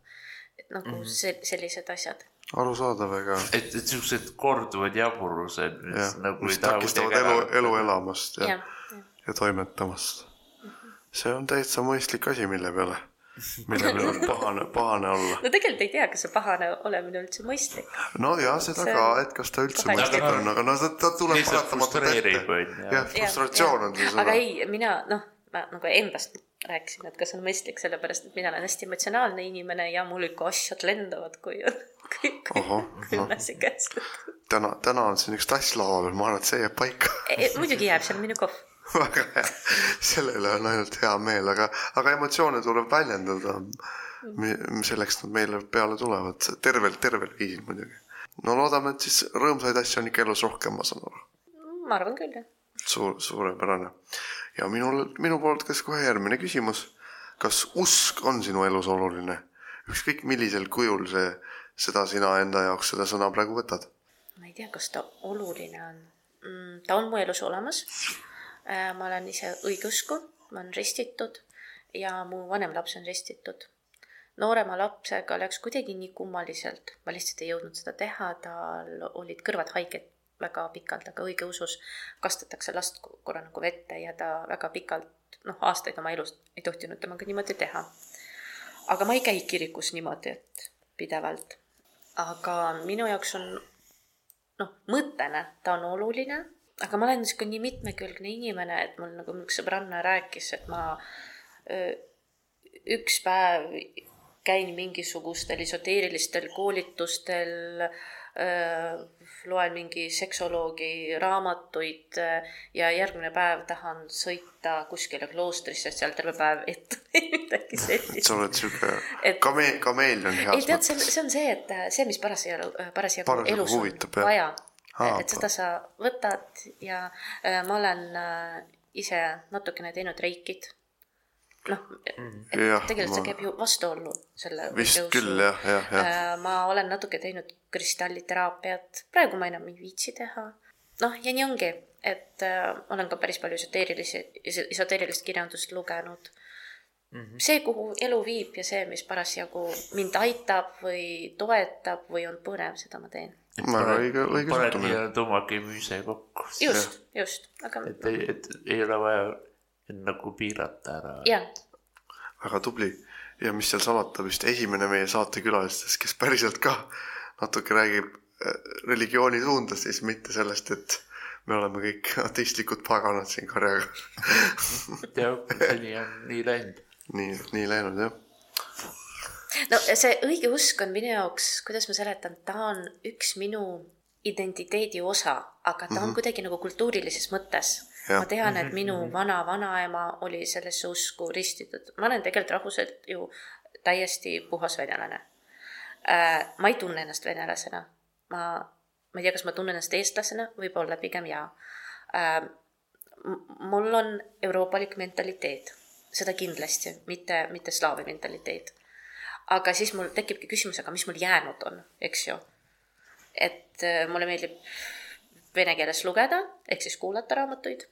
et nagu mm -hmm. see, sellised asjad. Arusaadav, ega. et, et siuksed korduvad jaburused, mis ja, nagu mis takistavad elu, elu elamast ja, ja, ja. ja toimetamast. -hmm. see on täitsa mõistlik asi, mille peale mille peale pahane, pahane olla. no tegelikult ei tea, kas see pahane olemine üldse mõistlik. no ja seda see... ka, et kas ta üldse Kohe mõistlik on, aga no ta, ta tuleb paratamatult ette. jah, frustratsioon on see sõna. aga ei, mina noh ma nagu endast rääkisin, et kas on mõistlik, sellepärast et mina olen hästi emotsionaalne inimene ja mul ikka asjad lendavad, kui on kõik külmasi käes. täna, täna on siin üks tass laual, ma arvan, et see jääb paika e,. muidugi jääb, see on minu kohv väga hea, sellele on ainult hea meel, aga, aga emotsioone tuleb väljendada. selleks nad meile peale tulevad, tervel, tervel viisil muidugi. no loodame, et siis rõõmsaid asju on ikka elus rohkem, ma saan aru. ma arvan küll, jah. Suur, suurepärane ja minul, minu poolt käis kohe järgmine küsimus. kas usk on sinu elus oluline? ükskõik millisel kujul see, seda sina enda jaoks seda sõna praegu võtad? ma ei tea, kas ta oluline on mm,. ta on mu elus olemas. Äh, ma olen ise õigeusku, ma olen ristitud ja mu vanem laps on ristitud noorema lapsega läks kuidagi nii kummaliselt, ma lihtsalt ei jõudnud seda teha, tal olid kõrvad haiged väga pikalt, aga õigeusus kastetakse last korra nagu vette ja ta väga pikalt, noh, aastaid oma elust ei tohtinud temaga niimoodi teha. aga ma ei käi kirikus niimoodi, et pidevalt. aga minu jaoks on noh, mõttena ta on oluline, aga ma olen niisugune nii mitmekülgne inimene, et mul nagu üks sõbranna rääkis, et ma öö, üks päev käin mingisugustel esoteerilistel koolitustel äh,, loen mingi seksoloogi raamatuid äh, ja järgmine päev tahan sõita kuskile kloostrisse, seal terve päev ette või midagi sellist. sa oled sihuke kameel, kameelion ei heas tead, see on, mõttes. see on see, et äh, see, mis parasjagu, parasjagu elus on huvitab, jah. vaja, et seda sa võtad ja äh, ma olen äh, ise natukene teinud reikit. noh, Jah, tegelikult see ma- käib ju vastuollu selle vist õigeusu- küll jah, jah, jah. Äh, ma olen natuke teinud kristalliteraapiat, praegu ma enam ei viitsi teha. noh, ja nii ongi, et äh, olen ka päris palju esoteerilisi, esoteerilist kirjandust lugenud mm. -hmm. see, kuhu elu viib ja see, mis parasjagu mind aitab või toetab või on põnev, seda ma teen. väga õige, õige paned suhtumine. nii-öelda oma kemüüse kokku. just, just, aga et, et ei ole vaja end nagu piirata ära. väga tubli ja mis seal salata, vist esimene meie saatekülalistest, kes päriselt ka natuke räägib äh, religiooni suundast, siis mitte sellest, et me oleme kõik ateistlikud paganad siin karjaga. jah, seni on nii läinud. nii, nii läinud jah. no see õigeusk on minu jaoks, kuidas ma seletan, ta on üks minu identiteedi osa, aga ta on mm -hmm. kuidagi nagu kultuurilises mõttes. Ma tean, et minu vana-vanaema oli sellesse usku ristitud, ma olen tegelikult rahvuselt ju täiesti puhas venelane. ma ei tunne ennast venelasena, ma, ma ei tea, kas ma tunnen ennast eestlasena, võib-olla pigem jaa. mul on euroopalik mentaliteet, seda kindlasti, mitte, mitte slaavi mentaliteet aga siis mul tekibki küsimus, aga mis mul jäänud on, eks ju. et äh, mulle meeldib vene keeles lugeda ehk siis kuulata raamatuid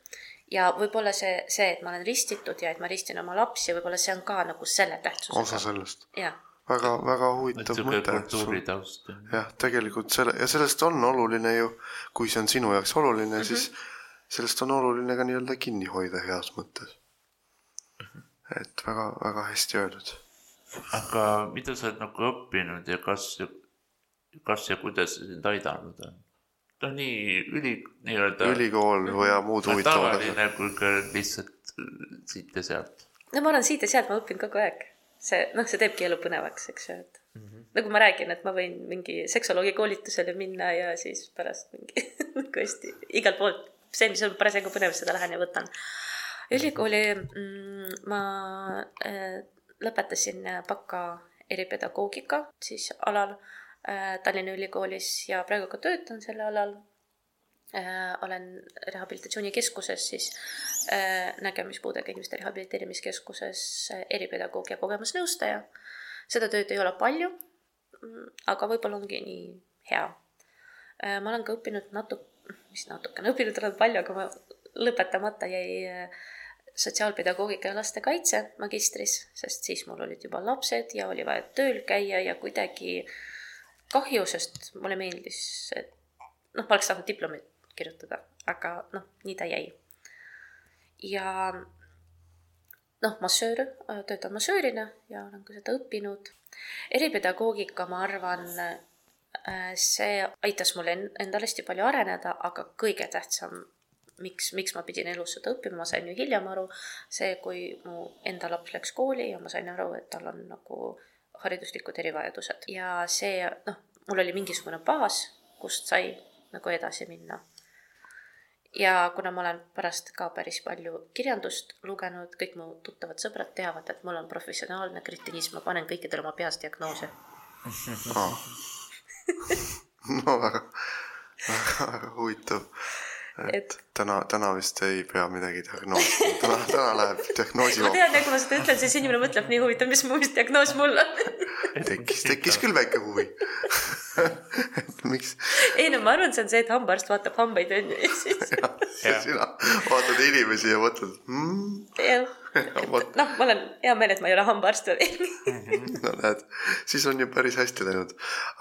ja võib-olla see, see, et ma olen ristitud ja et ma ristin oma lapsi, võib-olla see on ka nagu selle osa tähtsusega. sellest. jah, väga, väga huvitav mõte. jah, tegelikult selle ja sellest on oluline ju, kui see on sinu jaoks oluline mm, -hmm. siis sellest on oluline ka nii-öelda kinni hoida heas mõttes. et väga-väga hästi öeldud. aga mida sa oled nagu õppinud ja kas, kas ja kuidas see sind aidanud on? No nii üli, nii-öelda ülikool ja muud huvitavad asjad. tavaline kui ka lihtsalt äh, siit ja sealt. no ma olen siit ja sealt, ma õpin kogu aeg. see, noh, see teebki elu põnevaks, eks ju, et mm -hmm. nagu ma räägin, et ma võin mingi seksoloogi koolitusele minna ja siis pärast mingi nagu hästi igalt poolt, see, mis on parasjagu põnev, seda lähen ja võtan. ülikooli mm, ma äh, lõpetasin baka eripedagoogika siis alal Tallinna Ülikoolis ja praegu ka töötan selle alal äh, olen rehabilitatsioonikeskuses siis äh, nägemispuudega inimeste rehabiliteerimiskeskuses äh, eripedagoogia kogemusnõustaja. seda tööd ei ole palju, aga võib-olla ongi nii hea äh,. ma olen ka õppinud natuke, mis natukene, õppinud olen palju, aga ma lõpetamata jäi äh, sotsiaalpedagoogika ja lastekaitse magistris, sest siis mul olid juba lapsed ja oli vaja tööl käia ja kuidagi kahju, sest mulle meeldis, et noh, ma oleks tahtnud diplomit kirjutada, aga noh, nii ta jäi. ja noh, massöör, töötan massöörina ja olen ka seda õppinud. eripedagoogika, ma arvan, see aitas mul en- endal hästi palju areneda, aga kõige tähtsam, miks, miks ma pidin elus seda õppima, ma sain ju hiljem aru, see, kui mu enda laps läks kooli ja ma sain aru, et tal on nagu hariduslikud erivajadused ja see, noh, mul oli mingisugune baas, kust sai nagu edasi minna. ja kuna ma olen pärast ka päris palju kirjandust lugenud, kõik mu tuttavad sõbrad teavad, et mul on professionaalne kretinism, ma panen kõikidele oma peas diagnoose. no väga, väga, väga huvitav. Et täna, täna vist ei pea midagi diagnoosima, täna, täna läheb diagnoosi ma tean, ja kui ma seda ütlen, siis inimene mõtleb nii huvitav, mis mu diagnoos mul on. tekkis, tekkis küll väike huvi. et miks ei no ma arvan, see on see, et hambaarst vaatab hambaid onju ja siis Jah. sina vaatad inimesi ja mõtled hmm,, jah, noh, ma olen hea meel, et ma ei ole hambaarst veel. no näed, siis on ju päris hästi läinud.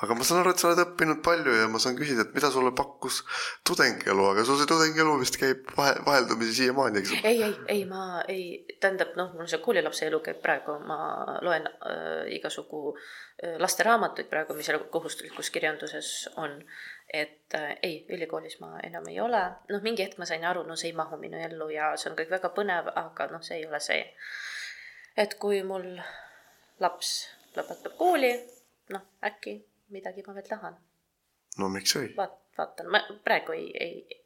aga ma saan aru, et sa oled õppinud palju ja ma saan küsida, et mida sulle pakkus tudengielu, aga sul see tudengielu vist käib vahe, vaheldumisi siiamaani, eks ole. ei, ei, ei, ma ei, tähendab, noh, mul see koolilapse elu käib praegu, ma loen äh, igasugu äh, lasteraamatuid praegu, mis kohustuslikus kirjanduses on. Et äh, ei, ülikoolis ma enam ei ole, noh, mingi hetk ma sain aru, no see ei mahu minu ellu ja see on kõik väga põnev, aga noh, see ei ole see. et kui mul laps lõpetab kooli, noh, äkki midagi ma veel tahan no miks ei? vaat-, vaatan, ma praegu ei, ei,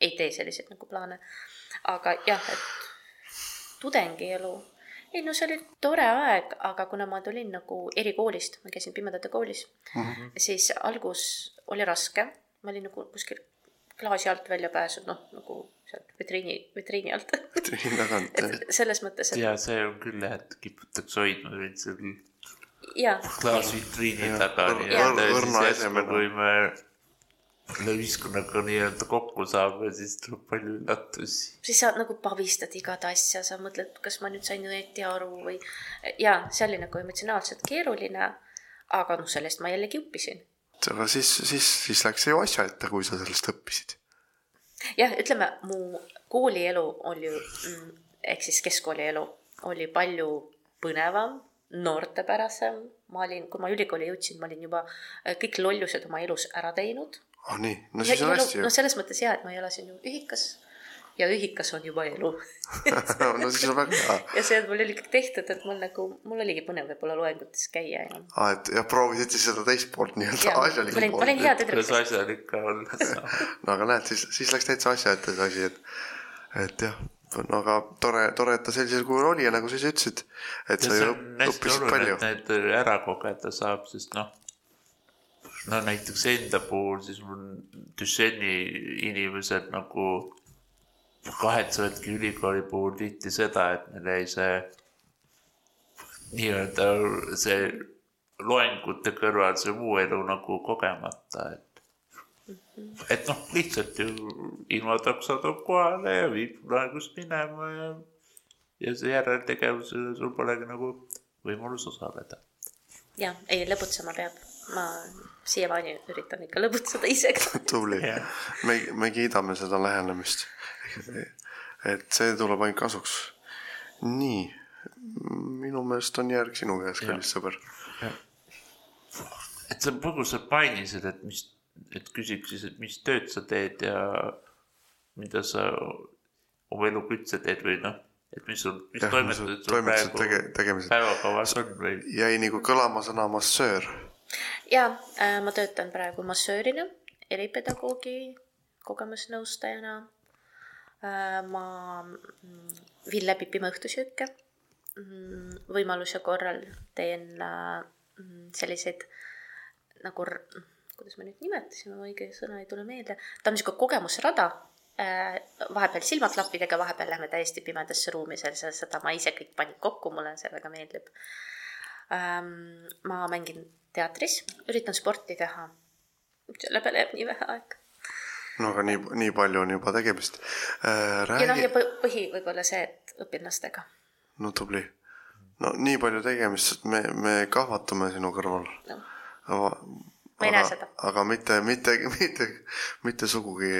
ei tee selliseid nagu plaane. aga jah, et tudengielu, ei no see oli tore aeg, aga kuna ma tulin nagu erikoolist, ma käisin pimedate koolis mm, -hmm. siis algus oli raske, ma olin nagu kuskil klaasi alt välja pääsenud, noh nagu sealt vitriini, vitriini alt. vitriini tagant, et selles mõttes, et ja see on küll jah, et kiputakse hoidma neid seal jaa, klaasvitriini Jah, taga õrna esemena. kui me ühiskonnaga nii-öelda kokku saame, siis tuleb palju üllatusi. siis sa nagu pavistad igat asja, sa mõtled, kas ma nüüd sain õieti aru või ja see oli nagu emotsionaalselt keeruline. aga noh, sellest ma jällegi õppisin aga siis, siis, siis läks see ju asja ette, kui sa sellest õppisid. jah, ütleme mu koolielu oli ju mm, ehk siis keskkoolielu oli palju põnevam, noortepärasem. ma olin, kui ma ülikooli jõudsin, ma olin juba kõik lollused oma elus ära teinud. Ah nii, no siis on hästi ju no. selles mõttes ja, et ma elasin ju ühikas ja ühikas on juba elu no siis on väga hea. ja see, et mul oli kõik tehtud, et mul nagu, mul oligi põnev võib-olla loengutes käia ja aa, et jah, proovisid siis seda teist poolt nii-öelda ja asjalikku olin, ma olin hea poolt. kuidas tüdruk. asjal ikka saab. no aga näed, siis, siis läks täitsa asja ette see asi, et, et jah, no aga tore, tore, et ta sellisel kujul oli ja nagu sa ise ütlesid, et ja sa ju on õppisid palju need ära kogeda saab, sest noh, no näiteks enda puhul siis mul Duchenne'i inimesed nagu kahetsevadki ülikooli puhul tihti seda, et neil jäi see nii-öelda see loengute kõrval see muu elu nagu kogemata, et et noh, lihtsalt ju ilmatakso toob kohale ja viib laengust minema ja ja see järeltegevusele sul polegi nagu võimalus osaleda. jah, ei lõbutsema peab. Ma siiamaani üritan ikka lõbutseda ise ka. tubli Jah.. me, me kiidame seda lähenemist. et see tuleb ainult kasuks. nii, minu meelest on järg sinu käes, kallis sõber. et sa põgusalt mainisid, et mis, et küsiks siis, et mis tööd sa teed ja mida sa oma eluga üldse teed või noh, et mis sul, mis toimetused sul praegu tege- tegemised. päevakavas on või? jäi nagu kõlama sõna massöör. Ja äh, ma töötan praegu massöörina, eripedagoogi kogemusnõustajana äh,. ma mm, viin läbi pimeõhtusööke mm,. võimaluse korral teen äh, mm, selliseid nagu, kuidas me nüüd nimetasime, õige sõna ei tule meelde, ta on niisugune kogemusrada äh, vahepeal silmaklappidega, vahepeal lähme täiesti pimedasse ruumi, seal seda ma ise kõik panin kokku, mulle see väga meeldib ähm,. ma mängin teatris, üritan sporti teha. selle peale jääb nii vähe aega. no aga nii, nii palju on juba tegemist äh,. ja noh, räägi ja, põ- põhi võib-olla see, et õpin lastega no tubli. no nii palju tegemist, et me, me kahvatume sinu kõrval no.. Aga Ma ei näe seda. aga mitte, mitte, mitte, mitte sugugi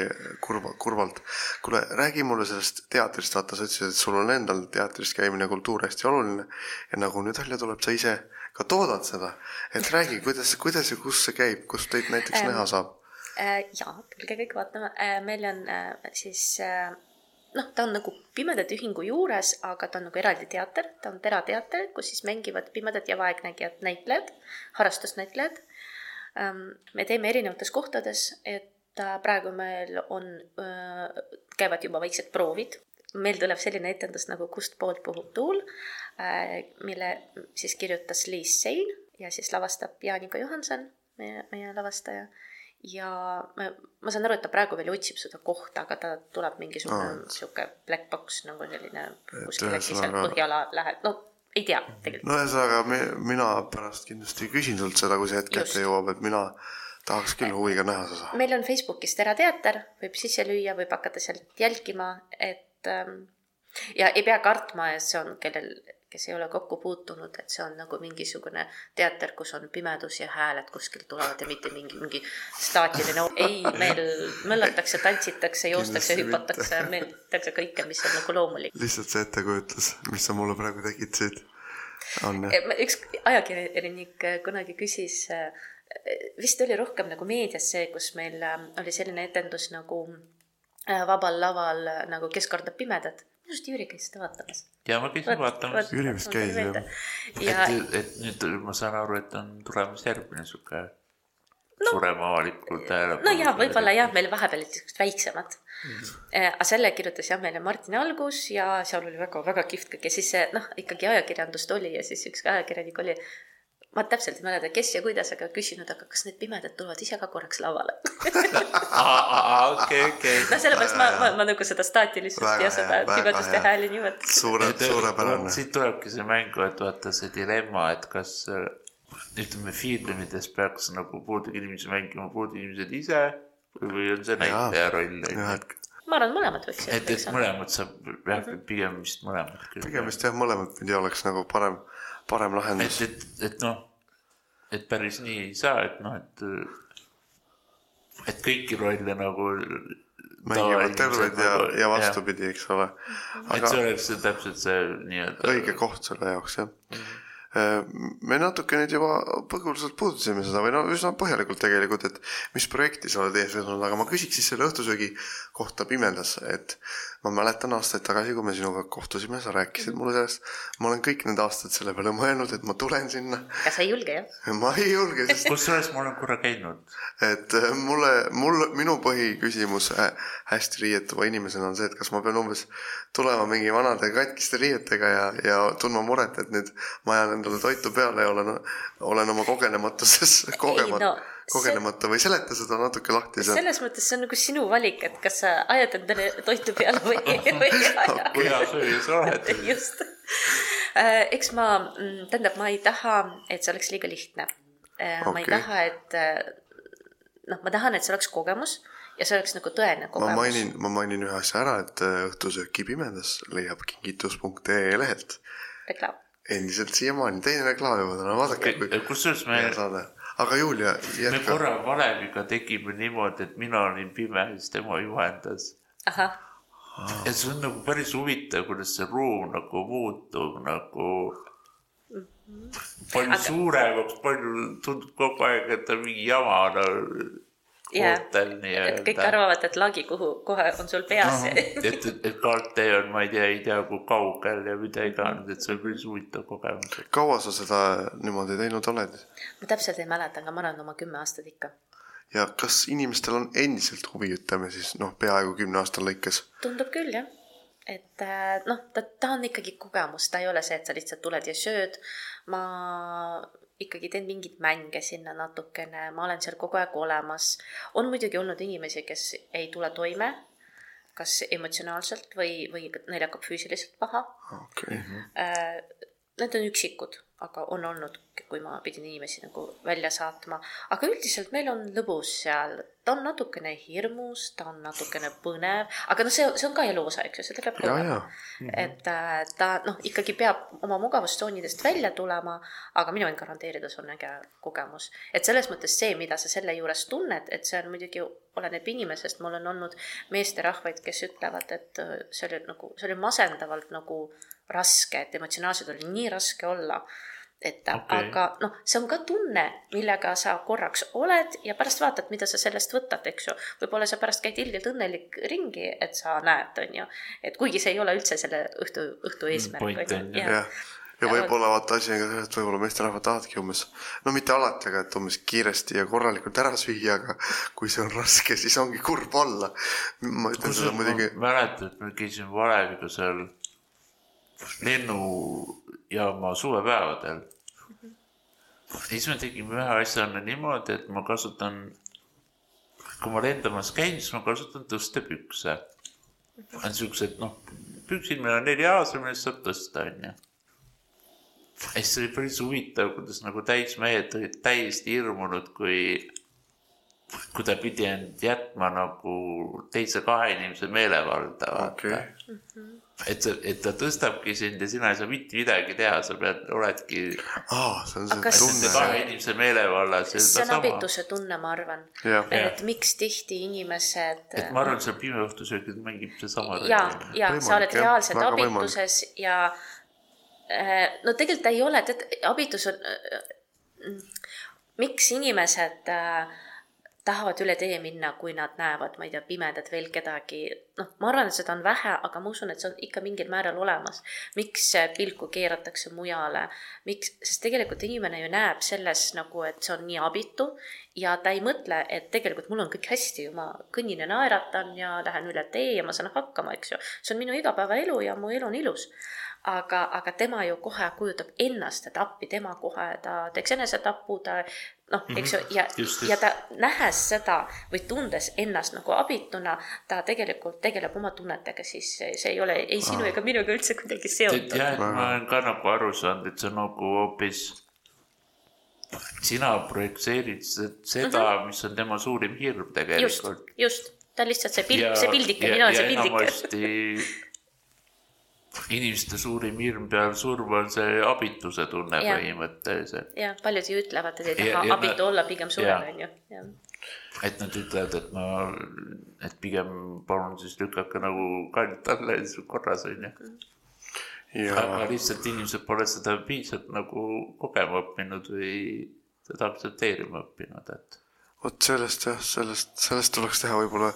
kurva, kurvalt. kuule, räägi mulle sellest teatrist, vaata, sa ütlesid, et sul on endal teatris käimine, kultuur hästi oluline ja nagu nüüd välja tuleb, sa ise ka toodad seda, et räägi, kuidas, kuidas ja kus see käib, kus teid näiteks Ähm, näha saab? äh,. jaa, tulge kõik vaatama äh,, meil on äh, siis noh, ta on nagu Pimedate Ühingu juures, aga ta on nagu eraldi teater, ta on terateater, kus siis mängivad pimedad ja vaegnägijad näitlejad, harrastusnäitlejad. Me teeme erinevates kohtades, et äh, praegu meil on äh,, käivad juba väiksed proovid. meil tuleb selline etendus nagu Kust poolt puhub tuul äh,, mille siis kirjutas Liis Sein ja siis lavastab Jaanika Johanson, meie, meie lavastaja. Ja ma, ma saan aru, et ta praegu veel otsib seda kohta, aga ta tuleb mingisugune et- sihuke black box nagu selline kuskil äkki seal ühesõnaga- Põhjala läheb, no ei tea tegelikult. no ühesõnaga, mina pärast kindlasti küsin sult seda, kui see hetk ette jõuab, et mina tahaks küll huviga näha seda. meil on Facebookis Tera teater, võib sisse lüüa, võib hakata sealt jälgima, et ähm, ja ei pea kartma, et see on kellel, kes ei ole kokku puutunud, et see on nagu mingisugune teater, kus on pimedus ja hääled kuskilt tulevad ja mitte mingi, mingi staatiline, ei, meil möllatakse, tantsitakse, joostakse, hüpatakse, meil tehakse kõike, mis on nagu loomulik. lihtsalt see ettekujutus, mis sa mulle praegu tekitasid, on jah. Eh, üks ajakirjanik kunagi küsis, eh, vist oli rohkem nagu meedias see, kus meil eh, oli selline etendus nagu vabal laval nagu Kes kardab pimedat minu arust Jüri käis seda vaatamas. ja ma käisin vaatamas. Jüri vist käis jah. ja et, et nüüd ma saan aru, et on tulemas järgmine sihuke no, suurem avalikult tähelepanu. no jaa, võib-olla jah, meil vahepeal olid siuksed väiksemad mm. -hmm. aga selle kirjutas jah meile Martin Algus ja seal oli väga-väga kihvt kõik ja siis noh, ikkagi ajakirjandust oli ja siis üks ajakirjanik oli ma täpselt ei mäleta, kes ja kuidas, aga küsinud, aga kas need pimedad tulevad ise ka korraks lavale okei, okei. noh, sellepärast ma, ma, ma nagu seda staatilist ja seda pimeduste hääli nimetasin. suure, suurepärane. siit tulebki see mängu, et vaata see dilemma, et kas ütleme, filmides peaks nagu puudega inimesi mängima puudega inimesed ise või on see näitleja roll, ma arvan, mõlemad võiks. et, et mõlemad saab jah, mhm. pigem vist mõlemad. pigem vist jah, mõlemat pidi oleks nagu parem parem lahendus. et, et, et noh, et päris nii ei saa, et noh, et, et kõiki rolle nagu. mängivad terved ja, ja vastupidi, eks ole. et see oleks täpselt see nii-öelda. õige koht selle jaoks jah mm. -hmm me natuke nüüd juba põgusalt puudutasime seda või no üsna põhjalikult tegelikult, et mis projekti sa oled ees vedanud, aga ma küsiks siis selle õhtusöögi kohta pimedas, et ma mäletan aastaid tagasi, kui me sinuga kohtusime, sa rääkisid mulle sellest. ma olen kõik need aastad selle peale mõelnud, et ma tulen sinna. aga sa ei julge jah? ma ei julge, sest. kusjuures ma olen korra käinud. et äh, mulle, mul, minu põhiküsimus äh, hästi riietuva inimesena on see, et kas ma pean umbes tulema mingi vanade katkiste riietega ja, ja tundma muret, et nüüd ma ajan endale toitu peale ja olen, olen oma kogenematuses kogemata no kogenemata või seleta seda natuke lahti. selles mõttes see on nagu sinu valik, et kas sa ajad endale toitu peale või, või ei aja. kui hea sööja sa oled. just. Äh, eks ma, mm, tähendab, ma ei taha, et see oleks liiga lihtne. Okay. Äh, ma ei taha, et äh, noh, ma tahan, et see oleks kogemus ja see oleks nagu tõene kogemus. ma mainin, ma mainin ühe asja ära, et õhtusööki pimedas leiab kingitus.ee lehelt. reklaam. endiselt siiamaani, teine reklaam juba täna, vaadake kusjuures me. saade aga Julia jätka. me korra valeviga tegime niimoodi, et mina olin pime siis tema juhendas. ja see on nagu päris huvitav, kuidas see ruum nagu muutub nagu mm -hmm. palju aga... suuremaks, palju tundub kogu aeg, et on mingi jama no, ootel nii-öelda. et kõik arvavad, et lagi kuhu kohe on sul peas no,. et, et, et kaartee on, ma ei tea, ei tea kui kaugel ja mida iganes, et see on päris huvitav kogemus. kaua sa seda niimoodi teinud oled? ma täpselt ei mäleta, aga ma arvan oma kümme aastat ikka. ja kas inimestel on endiselt huvi, ütleme siis noh, peaaegu kümne aasta lõikes? tundub küll jah et äh, noh, ta, ta on ikkagi kogemus, ta ei ole see, et sa lihtsalt tuled ja sööd. ma ikkagi teen mingeid mänge sinna natukene, ma olen seal kogu aeg olemas. on muidugi olnud inimesi, kes ei tule toime, kas emotsionaalselt või, või neil hakkab füüsiliselt paha. Okay.. Äh, need on üksikud aga on olnud, kui ma pidin inimesi nagu välja saatma. aga üldiselt meil on lõbus seal, ta on natukene hirmus, ta on natukene põnev, aga noh, see, see on ka elu osa, eks ju, seda peab. Mm -hmm. et äh, ta noh, ikkagi peab oma mugavustsoonidest välja tulema, aga mina võin garanteerida, see on äge kogemus. et selles mõttes see, mida sa selle juures tunned, et see on muidugi, oleneb inimesest, mul on olnud meesterahvaid, kes ütlevad, et äh, see oli nagu, see oli masendavalt nagu raske, et emotsionaalselt oli nii raske olla et okay. aga noh, see on ka tunne, millega sa korraks oled ja pärast vaatad, mida sa sellest võtad, eks ju. võib-olla sa pärast käid ilgelt õnnelik ringi, et sa näed, on ju, et kuigi see ei ole üldse selle õhtu, õhtu mm, eesmärk. ja, ja, ja võib-olla vaata asi on ka selles, et võib-olla meesterahvad tahavadki umbes, no mitte alati, aga et umbes kiiresti ja korralikult ära süüa, aga kui see on raske, siis ongi kurb olla. ma ütlen seda muidugi. mäletan, et me käisime valeviga seal lennujaama suvepäevadel siis me tegime ühe asja niimoodi, et ma kasutan, kui ma lendamas käin, siis ma kasutan tõstepükse. on siuksed noh, püksid, meil on neli aasa, millest saab tõsta, onju. ja siis oli päris huvitav, kuidas nagu täismehed olid täiesti hirmunud, kui, kui ta pidi end jätma nagu teise kahe inimese meelevalda, vaata okay et, et ta tõstabki sind ja sina ei saa mitte midagi teha, sa pead, oledki aa, see on see Aga kas tunne kahe inimese meelevallas. see on abituse tunne, ma arvan. Et miks tihti inimesed. et ma arvan, et seal pimeõhtusöögil mängib seesama. ja, ja sa oled Võimalik, jah, reaalselt väga võimalik. abituses ja no tegelikult ei ole, tead, abitus on, miks inimesed äh, tahavad üle tee minna, kui nad näevad, ma ei tea, pimedat veel kedagi, noh, ma arvan, et seda on vähe, aga ma usun, et see on ikka mingil määral olemas. miks pilku keeratakse mujale, miks, sest tegelikult inimene ju näeb selles nagu, et see on nii abitu ja ta ei mõtle, et tegelikult mul on kõik hästi ju, ma kõnnin ja naeratan ja lähen üle tee ja ma saan hakkama, eks ju. see on minu igapäevaelu ja mu elu on ilus aga, aga tema ju kohe kujutab ennast, et appi tema kohe, ta teeks enesetapu, ta noh, eks ju, ja Just, just., ja ta nähes seda või tundes ennast nagu abituna, ta tegelikult tegeleb oma tunnetega, siis see, ei ole ei sinu ega minuga üldse kuidagi seotud. jah, ma olen ka nagu aru saanud, et see on nagu hoopis, sina projitseerid se- seda mm, -hmm. mis on tema suurim hirm just tegelikult., just, ta on lihtsalt see pilt, see pildike, mina olen see pildike. enamasti inimeste suurim hirm peale surma on see abituse tunne Jah. põhimõtteliselt. ja paljud ju ütlevad, et ei Ja- taha ja abitu ma- olla, pigem sureb, jah. onju. jah, et nad ütlevad, et ma, et pigem palun siis lükake nagu kand alla ja siis on korras onju. aga ja lihtsalt inimesed pole seda piisavalt nagu kogema õppinud või seda aktsepteerima õppinud, et vot sellest jah, sellest, sellest tuleks teha võib-olla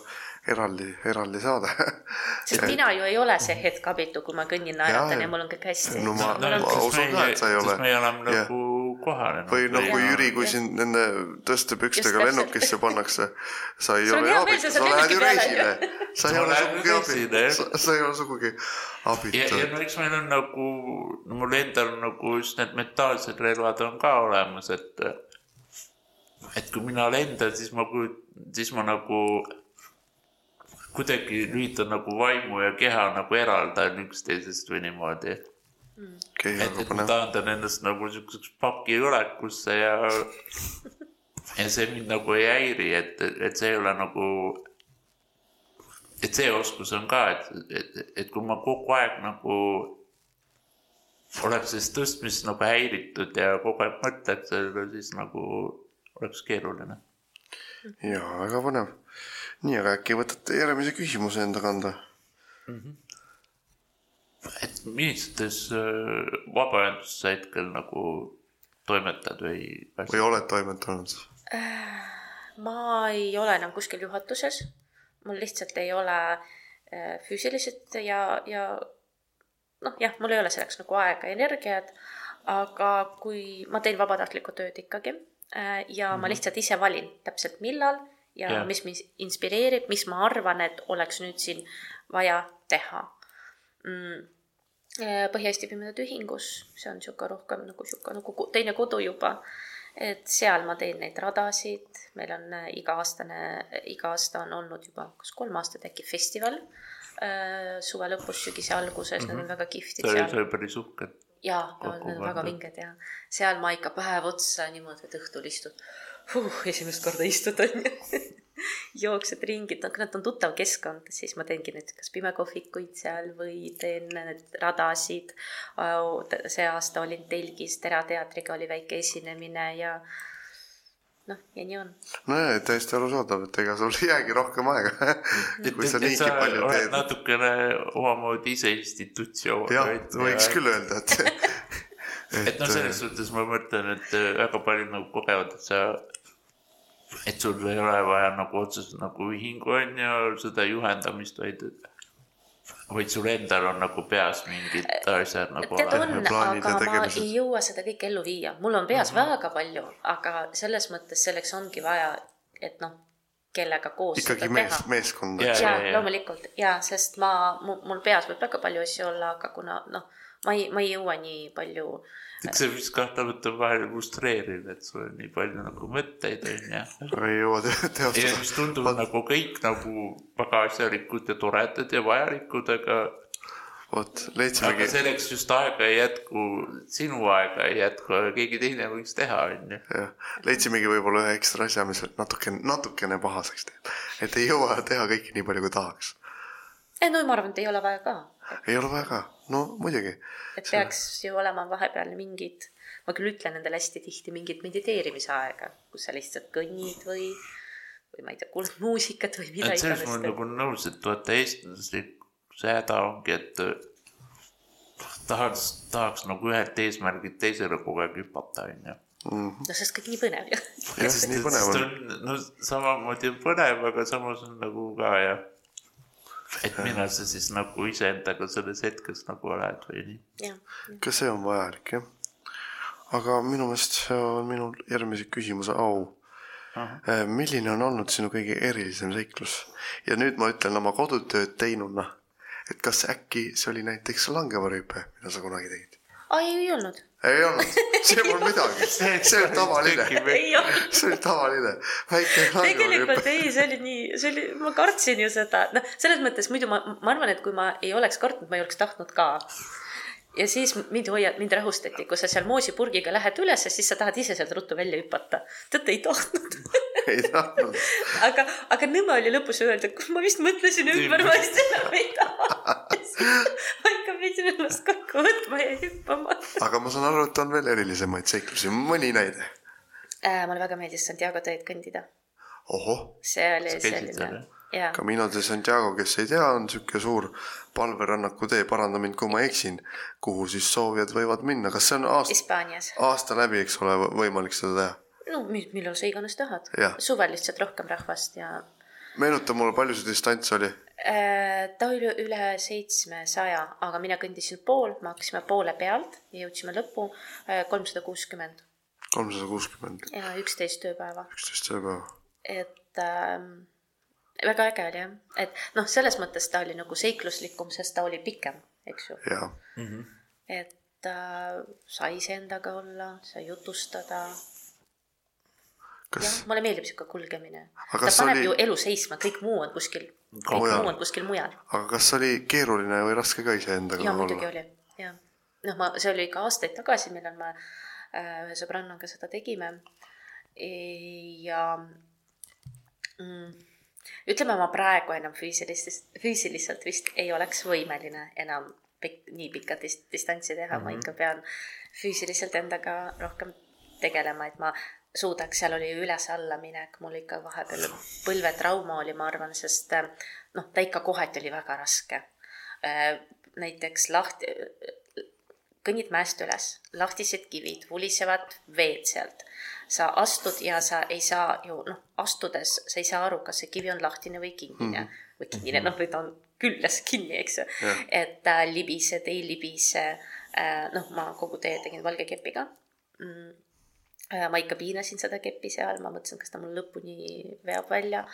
eraldi, eraldi saade. sest mina ju ei ole see hetk abitu, kui ma kõnnin, naeratan Jaa, ja mul on kõik hästi. no ma- on ma usun ka, et sa ei ole. me oleme nagu kohanenud. või noh, kui Jaa. Jüri, kui sind nende tõstepükstega lennukisse pannakse, sa ei ole abitu, sa lähed ju reisile sa ei Ma ole sugugi abitu, sa ei ole sugugi ja, abitu ja. no eks meil on nagu, no mul endal nagu just need mentaalsed relvad on ka olemas, et et kui mina lendan, siis ma, siis ma nagu kuidagi lülitan nagu vaimu ja keha nagu eraldan üksteisest või niimoodi. okei, et, aga et ma taandan ennast nagu siukseks pakiolekusse ja ja see mind nagu ei häiri, et, et see ei ole nagu et see oskus on ka, et, et, et kui ma kogu aeg nagu oleks sellest tõstmisest nagu häiritud ja kogu aeg mõtleks sellele, siis nagu oleks keeruline. jaa, väga põnev. nii, aga äkki võtate järgmise küsimuse enda kanda? et millistes äh, vabaühenduses sa hetkel nagu toimetad või? või oled toimetanud? ma ei ole enam kuskil juhatuses, mul lihtsalt ei ole äh, füüsiliselt ja, ja noh, jah, mul ei ole selleks nagu aega ja energiat, aga kui ma teen vabatahtlikku tööd ikkagi äh, ja mm -hmm. ma lihtsalt ise valin täpselt millal ja yeah. mis mind inspireerib, mis ma arvan, et oleks nüüd siin vaja teha mm.. Põhja-Eesti Pimedate Ühingus, see on niisugune rohkem nagu niisugune nagu teine kodu juba et seal ma teen neid radasid, meil on äh, iga-aastane, iga aasta on olnud juba kas kolm aastat äkki festival äh, suve lõpus, sügise alguses mm, -hmm. need on väga kihvtid seal see oli päris uhke. ja, ja kokku need on väga vinged ja seal ma ikka päev otsa niimoodi, et õhtul istud huh,, esimest korda istud onju jooksed ringi, et kui nad on tuttav keskkond, siis ma teengi nüüd kas pimekohvikuid seal või teen need radasid. see aasta olin telgis, Tera teatriga oli väike esinemine ja noh, ja nii on. nojah, täiesti arusaadav, et ega sul ei jäägi rohkem aega, kui sa niigi palju teed. natukene omamoodi ise institutsioon. jah, võiks küll öelda, et, et noh, selles suhtes ma mõtlen, et äh, väga paljud nagu kogevad, et sa, et sul ei ole vaja nagu otseselt nagu ühingu on ju seda juhendamist, vaid, vaid sul endal on nagu peas mingid asjad nagu tead on ja aga ma ei jõua seda kõike ellu viia, mul on peas mm -hmm. väga palju, aga selles mõttes selleks ongi vaja, et noh, kellega koos ikkagi mees teha., meeskond, Jaa, eks ja jaa, jaa. loomulikult ja sest ma, mul peas võib väga palju asju olla, aga kuna noh, ma ei, ma ei jõua nii palju. Eks see vist kahtlemata vahel frustreeriv, et sul on nii palju nagu mõtteid on ju. ei jõua te- ja teostada. mis tundub nagu kõik nagu väga asjalikud ja toredad ja vajalikud, aga vot, aga leidsimegi, selleks just aega ei jätku, sinu aega ei jätku, aga keegi teine võiks teha, onju. jah, leidsimegi võib-olla ühe ekstra asja, mis natuke, natukene pahaseks teeb. et ei jõua teha kõike nii palju, kui tahaks. ei no ma arvan, et ei ole vaja ka. Ei ole ka, no muidugi. et peaks ju olema vahepeal mingid, ma küll ütlen endale hästi tihti mingit mediteerimisaega, kus sa lihtsalt kõnnid või, või ma ei tea, kuulad muusikat või mida et selles ma olen iganes. nagu nõus, et vaata eestlaslik see häda ongi, et äh, tahaks, tahaks nagu ühelt eesmärgilt teisele kogu aeg hüpata, onju. no sest kõik nii põnev ju. jah, siis nii põnev on. no samamoodi on põnev, aga samas on nagu ka jah. Et millal sa siis nagu iseendaga selles hetkes nagu oled või nii. ka see on vajalik jah. aga minu meelest see on minu järgmise küsimuse au. milline on olnud sinu kõige erilisem seiklus ja nüüd ma ütlen oma kodutööd teinuna, et kas äkki see oli näiteks langevarjuhüpe, mida sa kunagi tegid? ai ei olnud. Ei olnud, see pole midagi, see on tavaline, see oli tavaline, väike tegelikult ei, see oli nii, see oli, ma kartsin ju seda, noh, selles mõttes muidu ma, ma arvan, et kui ma ei oleks kartnud, ma ei oleks tahtnud ka. Ja siis mind hoiad, mind rahustati, kui sa seal moosipurgiga lähed ülesse, siis sa tahad ise sealt ruttu välja hüpata. teate, ei tahtnud. ei tahtnud, aga, aga nõme oli lõpus öelda, et ma vist mõtlesin ümber, ma vist enam ei taha. ma ikka pidin ennast kokku võtma ja hüppama aga ma saan aru, et on veel erilisemaid seiklusi, mõni näide. äh,. mulle väga meeldis Santiago teed kõndida. see oli seal, selline jaa. Camino de Santiago, kes ei tea, on sihuke suur palverännaku tee, paranda mind, kui ma eksin, kuhu siis soovijad võivad minna, kas see on aasta, aasta läbi, eks ole, võimalik seda teha? no mi- millal sa iganes tahad suvel lihtsalt rohkem rahvast ja meenuta mulle, palju see distants oli? äh, ta oli üle seitsmesaja, aga mina kõndisin pool, me hakkasime poole pealt ja jõudsime lõppu kolmsada kuuskümmend kolmsada kuuskümmend, ja üksteist tööpäeva, üksteist tööpäeva. et ähm, väga äge oli jah, et noh, selles mõttes ta oli nagu seikluslikum, sest ta oli pikem, eks ju, jaa, et äh, sai iseendaga olla, sai jutustada kas jah, mulle meeldib sihuke kulgemine. Aga ta paneb oli- ju elu seisma, kõik muu on kuskil, kõik Mujal. muu on kuskil mujal. aga kas oli keeruline või raske ka iseendaga ja muidugi olla? oli, jah. noh, ma, see oli ka aastaid tagasi, millal me äh, ühe sõbrannaga seda tegime. ja mm, ütleme, ma praegu enam füüsilist, füüsiliselt vist ei oleks võimeline enam pikk, nii pikka dis- distantsi teha mm, -hmm. ma ikka pean füüsiliselt endaga rohkem tegelema, et ma suudaks, seal oli üles-alla minek, mul ikka vahepeal põlvetrauma oli, ma arvan, sest äh, noh, ta ikka kohati oli väga raske. näiteks lahti, kõnnid mäest üles, lahtised kivid, vulisevad veed sealt. sa astud ja sa ei saa ju noh, astudes sa ei saa aru, kas see kivi on lahtine või kinnine mm -hmm. või kinnine, noh, või ta on küljes kinni, eks ju et ta libised, ei libise. noh, ma kogu tee tegin valge kepiga mm Äh, ma ikka piinasin seda keppi seal, ma mõtlesin, kas ta mul lõpuni veab välja.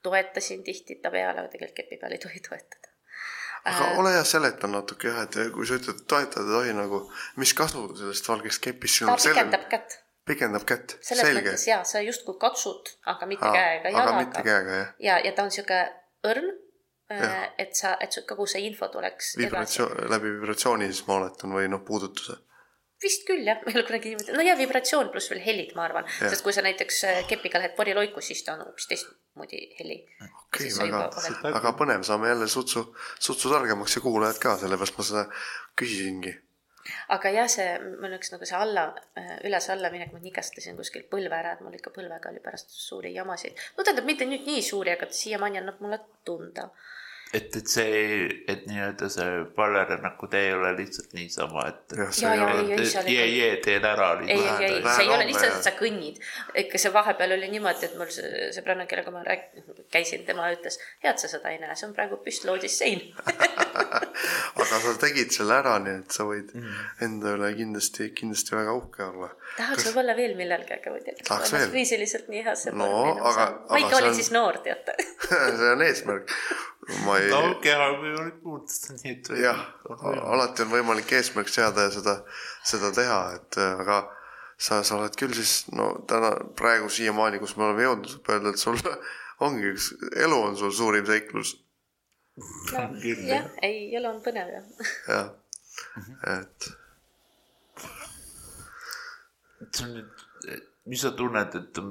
toetasin tihti ta peale, aga tegelikult kepi peal ei tohi toetada. Aga ole hea, seleta natuke jah, et kui sa ütled, toetada ei tohi nagu, mis kasu sellest valgest kepist sinul pikendab kätt, pikendab kätt, selles selge. mõttes jaa, sa justkui katsud, aga mitte käega, aga mitte jalaga. käega jah, ja, ja ta on sihuke õrn Jah., et sa, et kogu see info tuleks vibratsioon, läbi vibratsiooni siis ma oletan või noh, puudutuse. Vist küll jah, ma ei ole kunagi niimoodi, no ja vibratsioon pluss veel helid, ma arvan, sest kui sa näiteks äh, kepiga lähed poriloiku, siis ta on hoopis teistmoodi heli. okei, väga, väga põnev, saame jälle sutsu, sutsu targemaks ja kuulajad ka, sellepärast ma seda küsisingi. aga jah, see, mul üks nagu see alla, üles-alla minek, ma nigastasin kuskil põlve ära, et mul ikka põlvega oli pärast suuri jamasid. no tähendab, mitte nüüd nii suuri, aga siiamaani annab mulle tunda. et, et see, et nii-öelda see pallerännaku tee ei ole lihtsalt niisama, et ei ei, ei, jee, jee, teen ära ei, ei, ei, lihtsalt. see ei ole lihtsalt, et sa kõnnid. ikka see vahepeal oli niimoodi, et mul see sõbranna, kellega ma rääk-, käisin, tema ütles, hea, et sa seda ei näe, see on praegu püstloodis sein. aga sa tegid selle ära, nii et sa võid enda üle kindlasti, kindlasti väga uhke olla. tahaks võib-olla veel millalgi, aga ma ei tea, kas ma veel? füüsiliselt nii heasse No, vormi enam aga- saan. ma aga ikka see olin on- siis noor, teate. see on eesmärk. Ma ei no keha on võimalik muuta, nii et. jah, alati on võimalik eesmärk seada ja seda, seda teha, et äh, aga sa, sa oled küll siis no täna praegu siiamaani, kus me oleme jõudnud, võib öelda, et sul ongi üks, elu on sul suurim seiklus, jah, ei, elu on põnev jah. jah, et see on nüüd, mis sa tunned, et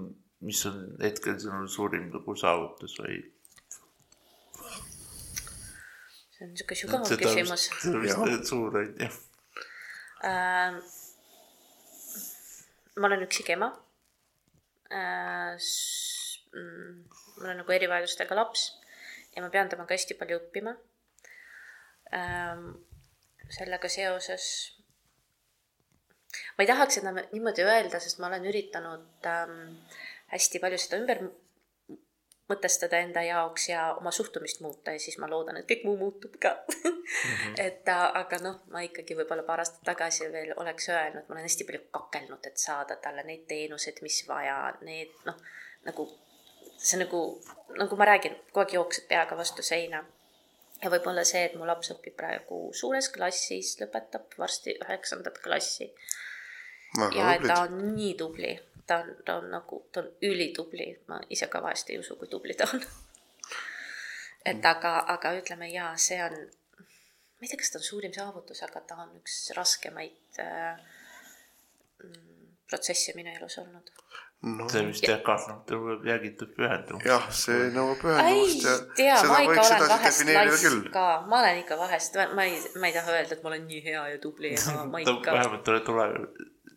mis on hetkel sinu suurim nagu saavutus või? See on niisugune sügav küsimus see on vist suur on ju. äh,. ma olen üksik ema äh,. mul on nagu erivajadustega laps ja ma pean temaga hästi palju õppima ähm,. sellega seoses ma ei tahaks seda niimoodi öelda, sest ma olen üritanud ähm, hästi palju seda ümber mõtestada enda jaoks ja oma suhtumist muuta ja siis ma loodan, et kõik muu muutub ka mm. -hmm. et äh, aga noh, ma ikkagi võib-olla paar aastat tagasi veel oleks öelnud, ma olen hästi palju kakelnud, et saada talle neid teenuseid, mis vaja, need noh, nagu see nagu, nagu ma räägin, kogu aeg jooksed peaga vastu seina ja võib-olla see, et mu laps õpib praegu suures klassis, lõpetab varsti üheksandat klassi ja et ta on nii tubli, ta on, ta on nagu, ta on ülitubli, ma ise ka vahest ei usu, kui tubli ta on. et aga, aga ütleme jaa, see on, ma ei tea, kas ta on suurim saavutus, aga ta on üks raskemaid äh, mm, protsesse minu elus olnud. no see vist jah, kahtlemata tuleb jälgitud pühendumust. jah, see nõuab ei pühendumust ja tea, seda ma ikka olen vahest küll. ka, ma olen ikka vahest, ma ei, ma ei taha öelda, et ma olen nii hea ja tubli ja ma, ma ikka vähemalt ole tule,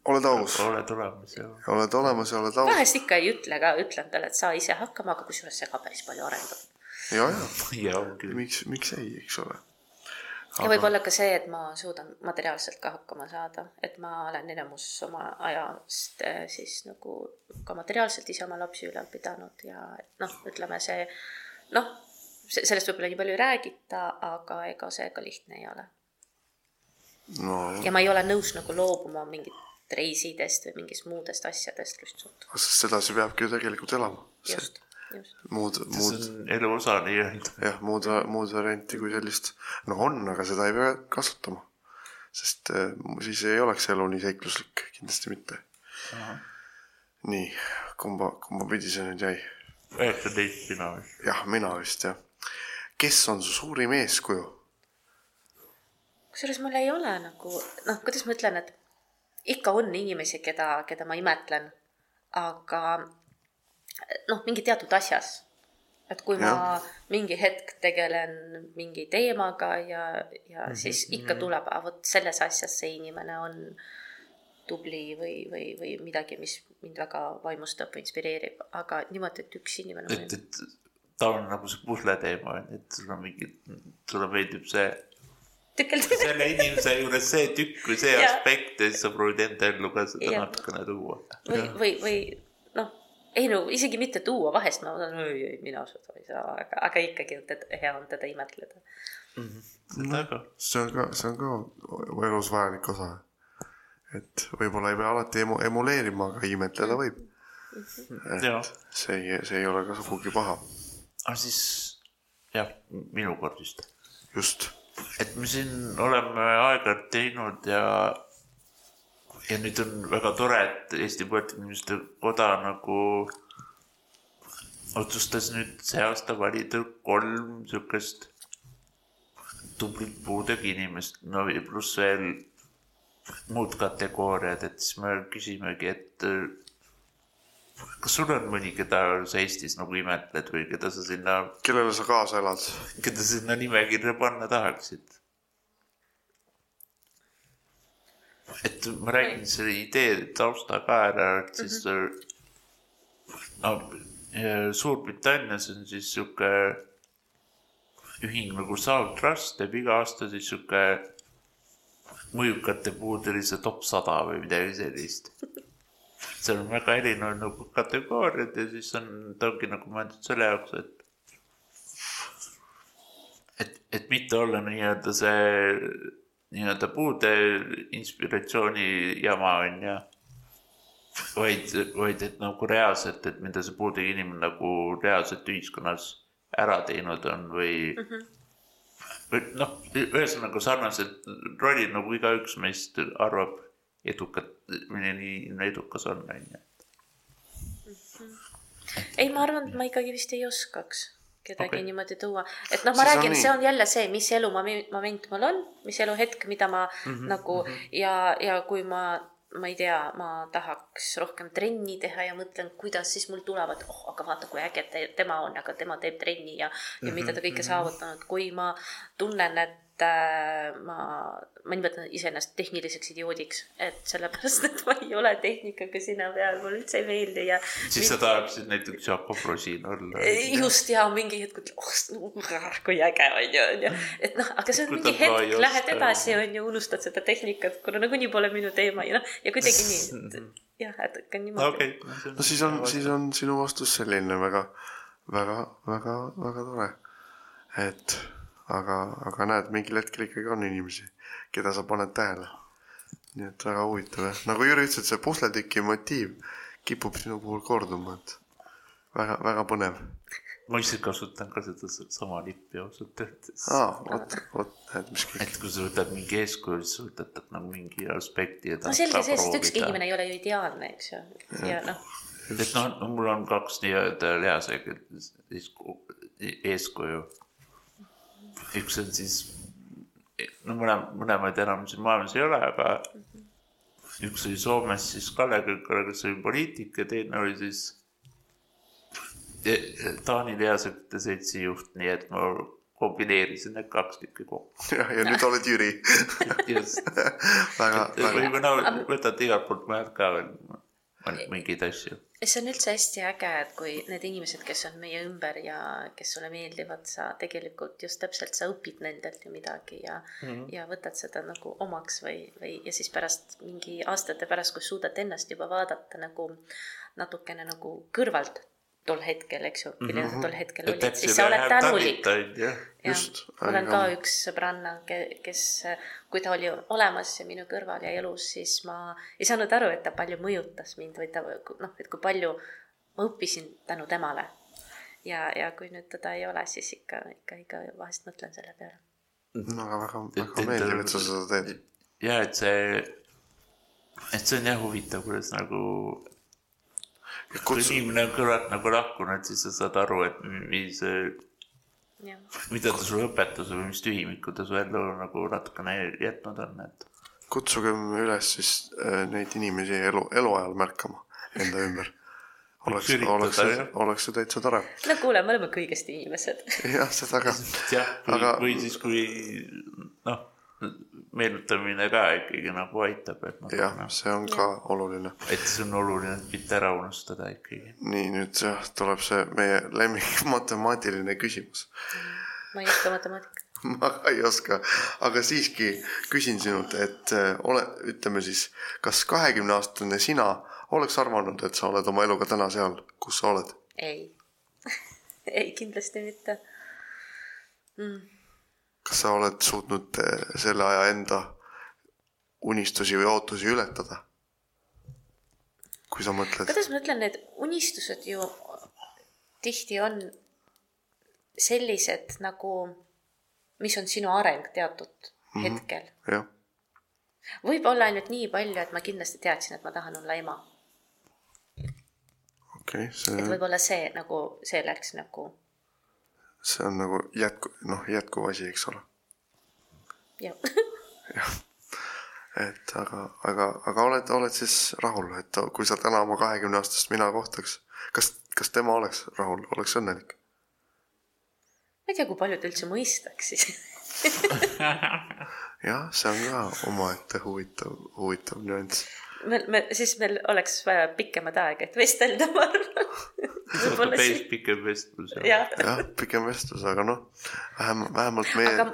oled aus, ole tulemas ja oled olemas ja oled aus. vahest ikka ei ütle ka, ütlen talle, et saa ise hakkama, aga kusjuures see ka päris palju arendab. ja, ja ja miks, miks ei, eks ole. ja võib-olla ka see, et ma suudan materiaalselt ka hakkama saada, et ma olen enamus oma ajast eh, siis nagu ka materiaalselt ise oma lapsi ülal pidanud ja noh, ütleme see noh, sellest võib-olla nii palju ei räägita, aga ega see ka lihtne ei ole. no ja ma ei ole nõus nagu loobuma mingit reisidest või mingist muudest asjadest lihtsalt. sest sedasi peabki ju tegelikult elama. just, just. muud, muud, on elu osa nii-öelda. jah, muud, muud varianti kui sellist, no on, aga seda ei pea kasutama. sest äh, siis ei oleks elu nii seikluslik, kindlasti mitte. nii, kumba, kumba pidi see nüüd jäi? üheksateist sina vist. jah, mina vist jah. kes on su suurim eeskuju? kusjuures mul ei ole nagu noh, kuidas ma ütlen, et ikka on inimesi, keda, keda ma imetlen, aga noh, mingi teatud asjas. et kui ja. ma mingi hetk tegelen mingi teemaga ja, ja mm -hmm. siis ikka tuleb, vot selles asjas see inimene on tubli või, või, või midagi, mis mind väga vaimustab või inspireerib, aga niimoodi, et üks inimene et, et ta on nagu see pusle teema et sul on mingi, sulle meeldib see, tükeldab. selle inimese juures see tükk või see Jaa. aspekt ja siis sa proovid enda ellu ka seda Jah. natukene tuua. või, või, või noh, ei no isegi mitte tuua, vahest ma mõtlen, ei, ei mina seda ei saa, aga, aga ikkagi on teda, hea on teda imetleda. väga, see on ka, see on ka elus vajalik osa. et võib-olla ei pea alati emu-, emuleerima, aga imetleda võib. jaa. see ei, see ei ole ka sugugi paha. aga siis jah, minu kord vist. just, et me siin oleme aeg-ajalt teinud ja ja nüüd on väga tore, et Eesti Puuetega Inimeste Koda nagu otsustas nüüd see aasta valida kolm niisugust tublit puudega inimest, no ja pluss veel muud kategooriad, et siis me küsimegi, et kas sul on mõni, keda sa Eestis nagu imetled või keda sa sinna kellele sa kaasa elad? keda sinna nimekirja panna tahaksid? et ma räägin selle idee tausta ka ära, et siis mm -hmm. no Suurbritannias on siis sihuke ühing nagu South Trust teeb iga aasta siis sihuke mõjukate puudelise top sada või midagi sellist. Seal on väga erinevad nagu kategooriad ja siis on, ta ongi nagu mõeldud selle jaoks, et et, et mitte olla nii-öelda see nii-öelda puude inspiratsiooni jama on ju. vaid, vaid et nagu reaalselt, et mida see puudega inimene nagu reaalselt ühiskonnas ära teinud on või mm. -hmm. või noh, ühesõnaga sarnased rollid nagu igaüks meist arvab edukat, milline edukas on, on ju. ei, ma arvan, et ma ikkagi vist ei oskaks kedagi okay. niimoodi tuua, et noh, ma Siis räägin, see on jälle see, mis elumoment mul on, mis eluhetk, mida ma mm -hmm, nagu mm -hmm. ja, ja kui ma ma ei tea, ma tahaks rohkem trenni teha ja mõtlen, kuidas siis mul tulevad, oh, aga vaata, kui äge te, tema on, aga tema teeb trenni ja, ja mida ta kõike saavutanud, kui ma tunnen, et äh, ma, ma nimetan iseennast tehniliseks idioodiks, et sellepärast, et ma ei ole tehnikaga sinna peal, mulle üldse ei meeldi ja. siis sa tahaksid näiteks Jakob Rosin olla. just ja mingi hetk, oh, kui äge on ju, on ju, et noh, aga see on mingi hetk, lähed edasi on ju, unustad seda tehnikat, kuna nagunii pole minu teema ja noh, ja kuidagi nii, et jah, et ikka niimoodi. Okay.. no siis on, siis on sinu vastus selline väga, väga, väga, väga tore, et aga, aga näed, mingil hetkel ikkagi on inimesi, keda sa paned tähele. nii et väga huvitav jah, nagu Jüri ütles, et see pusletüki motiiv kipub sinu puhul korduma, et väga, väga põnev. ma ise kasutan ka seda sama lippi ausalt öeldes. aa, vot, vot näed, mis kõik. et kui sa võtad mingi eeskuju, siis sa võtad nagu mingi aspekti. no selge see, sest ükski inimene ei ole ju ideaalne, eks ju, ja noh. et noh, mul on kaks nii-öelda lihasega eeskuju üks on siis, no mõlem-, mõlemaid enam siin maailmas ei ole, aga üks oli Soomes siis Kalle Künkar, kes oli poliitik ja teine oli siis Taani Lihasõite Seltsi juht, nii et ma kombineerisin need kaks tükki kokku. ja, ja nüüd oled Jüri just väga, väga. või no võtad igalt poolt mujalt ka veel mingeid asju see on üldse hästi äge, et kui need inimesed, kes on meie ümber ja kes sulle meeldivad, sa tegelikult just täpselt, sa õpid nendelt ju midagi ja mm, -hmm. ja võtad seda nagu omaks või, või ja siis pärast mingi aastate pärast, kui suudad ennast juba vaadata nagu natukene nagu kõrvalt tol hetkel, eks ju, mm -hmm. tol hetkel olid, siis sa oled tänulik. jah, ma olen ka üks sõbranna, kes, kui ta oli olemas ja minu kõrval ja elus, siis ma ei saanud aru, et ta palju mõjutas mind või ta noh, et kui palju ma õppisin tänu temale. ja, ja kui nüüd teda ei ole, siis ikka, ikka, ikka vahest mõtlen selle peale. no aga väga, väga meeldiv, et sa seda teed. ja et see, et see on jah huvitav, kuidas nagu kui inimene on kõrvalt nagu lahkunud, siis sa saad aru, et mis, mida ta sulle õpetas või mis tühimiku ta su ellu nagu natukene jätnud on, et. kutsugem üles siis äh, neid inimesi elu, eluajal märkama enda ümber. oleks, oleks, oleks see täitsa tore. no kuule, me oleme kõigest inimesed. jah, seda ka. jah, või siis, kui noh meenutamine ka ikkagi nagu aitab, et noh. jah, see on ka oluline. et see on oluline, et mitte ära unustada ikkagi. nii, nüüd jah, tuleb see meie lemmik matemaatiline küsimus. ma ei oska matemaatikat. ma ka ei oska, aga siiski küsin sinult, et äh, ole, ütleme siis, kas kahekümne aastane sina oleks arvanud, et sa oled oma eluga täna seal, kus sa oled? ei ei, kindlasti mitte mm kas sa oled suutnud eh, selle aja enda unistusi või ootusi ületada? kui sa mõtled. kuidas ma ütlen, need unistused ju tihti on sellised nagu, mis on sinu areng teatud mm -hmm. hetkel. jah. võib-olla ainult nii palju, et ma kindlasti teadsin, et ma tahan olla ema. okei okay,, see. et võib-olla see nagu, see läks nagu see on nagu jätku, noh, jätkuv asi, eks ole. jah. jah, et aga, aga, aga oled, oled siis rahul, et kui sa täna oma kahekümne aastast mina kohtaks, kas, kas tema oleks rahul, oleks õnnelik? ma ei tea, kui palju ta üldse mõistaks siis jah, see on ka omaette huvitav, huvitav nüanss me, me, siis meil oleks vaja pikemat aega, et vestelda, ma arvan. võib-olla siis. pikem vestlus. jah ja,, pikem vestlus, aga noh, vähemalt, vähemalt meie. aga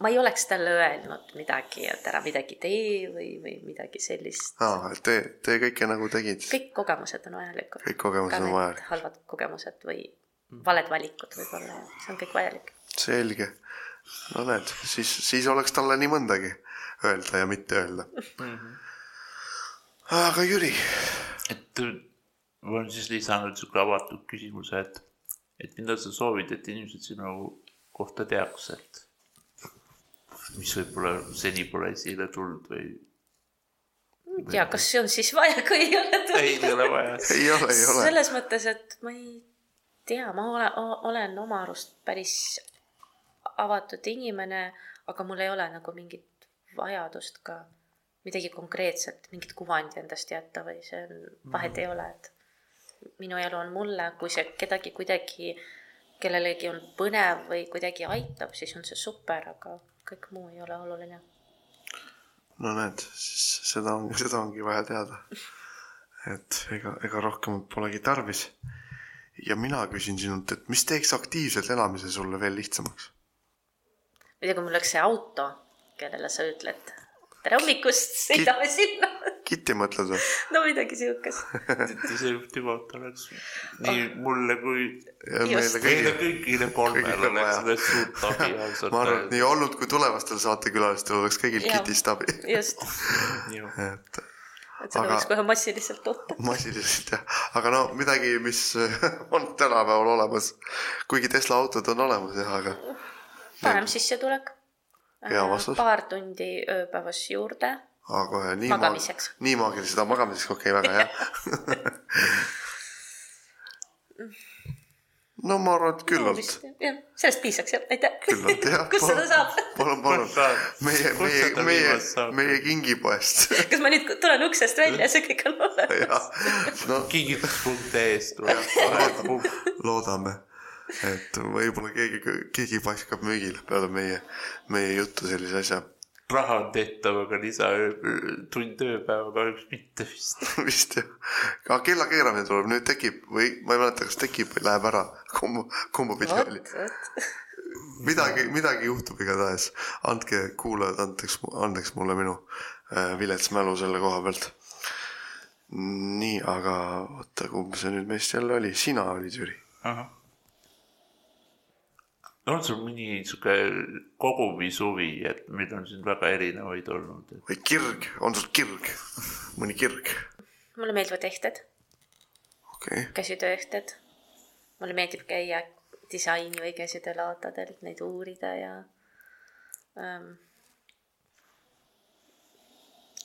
ma ei oleks talle öelnud midagi, et ära midagi tee või, või midagi sellist. aa, et tee, tee kõike nagu tegid. kõik kogemused on vajalikud. kõik kogemused on vajalikud. halvad kogemused või valed valikud võib-olla, see on kõik vajalik. selge. no näed, siis, siis oleks talle nii mõndagi öelda ja mitte öelda. -hmm aga Jüri. et ma olen siis lisanud sihuke avatud küsimuse, et, et mida sa soovid, et inimesed sinu kohta teaks, et mis võib-olla seni pole esile tulnud või? ei tea, kas see on siis vaja, kui ei ole tulnud? ei ole vaja. ei ole, ei ole. selles mõttes, et ma ei tea, ma olen, olen oma arust päris avatud inimene, aga mul ei ole nagu mingit vajadust ka midagi konkreetset, mingit kuvandi endast jätta või see on, vahet mm. ei ole, et minu elu on mulle, kui see kedagi kuidagi, kellelegi on põnev või kuidagi aitab, siis on see super, aga kõik muu ei ole oluline. no näed, siis seda on, seda ongi vaja teada. et ega, ega rohkem polegi tarvis. ja mina küsin sinult, et mis teeks aktiivselt elamise sulle veel lihtsamaks? ma ei tea, kui mul oleks see auto, kellele sa ütled tere hommikust, sõidame Kit, sinna. Kitti mõtled või? no midagi siukest. isejuhtivat oleks nii oh. mulle kui meile kõigile, kõigile kolmele oleks sellest suurt abi ma arvan, et nii olnud kui tulevastel saatekülalistel oleks kõigil kitist abi. just et et seda aga, võiks kohe massiliselt toota. massiliselt jah, aga no midagi, mis on tänapäeval olemas, kuigi Tesla autod on olemas jah, aga. parem sissetulek vastus. paar tundi ööpäevas juurde. Kohe nii magamiseks ma,. nii maagilised, magamiseks, okei okay,, väga hea no ma arvan, et küllalt. jah, sellest piisaks jah, aitäh. küllalt jah. kust seda saab? palun, palun. meie, meie, meie, meie kingipoest kas ma nüüd tulen uksest välja ja see kõik on olemas? no kingitus.ee-st tuleb. loodame et võib-olla keegi, keegi paiskab müügile peale meie, meie juttu sellise asja. Raha on tehtav, aga lisatund ööpäeva kahjuks mitte vist. Vist jah, aga kella keeramine tuleb, nüüd tekib või ma ei mäleta, kas tekib või läheb ära, kumb, kumba pidi oli midagi, midagi juhtub igatahes. andke, kuulajad, andeks, andeks mulle minu äh, vilets mälu selle koha pealt. nii, aga oota, kumb see nüüd meist jälle oli, sina olid, Jüri? On sul mõni sihuke kogumishuvi, et meil on siin väga erinevaid olnud et...? või kirg, on sul kirg, mõni kirg? mulle meeldivad ehted okay.. käsitööehted. mulle meeldib käia disaini või käsitöölaatadel, neid uurida ja ähm,.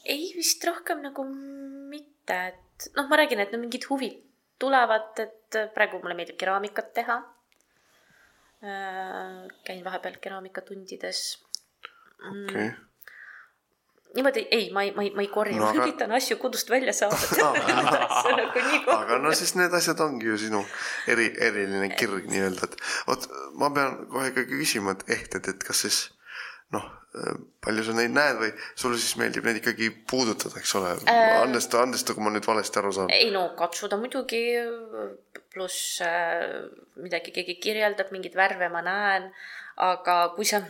ei, vist rohkem nagu mitte, et noh, ma räägin, et no mingid huvid tulevad, et praegu mulle meeldib keraamikat teha käin vahepeal keraamikatundides. Mm.. okei. Okay. niimoodi ei, ma ei, ma ei, ma ei korja no,, ma aga... üritan asju kodust välja saada. Nagu aga no siis need asjad ongi ju sinu eri, eriline kirg nii-öelda, et vot ma pean kohe ikkagi küsima, et ehted, et kas siis noh, palju sa neid näed või sulle siis meeldib neid ikkagi puudutada, eks ole äh,? andesta, andesta, kui ma nüüd valesti aru saan. ei no katsuda muidugi, pluss äh, midagi keegi kirjeldab, mingeid värve ma näen, aga kui sa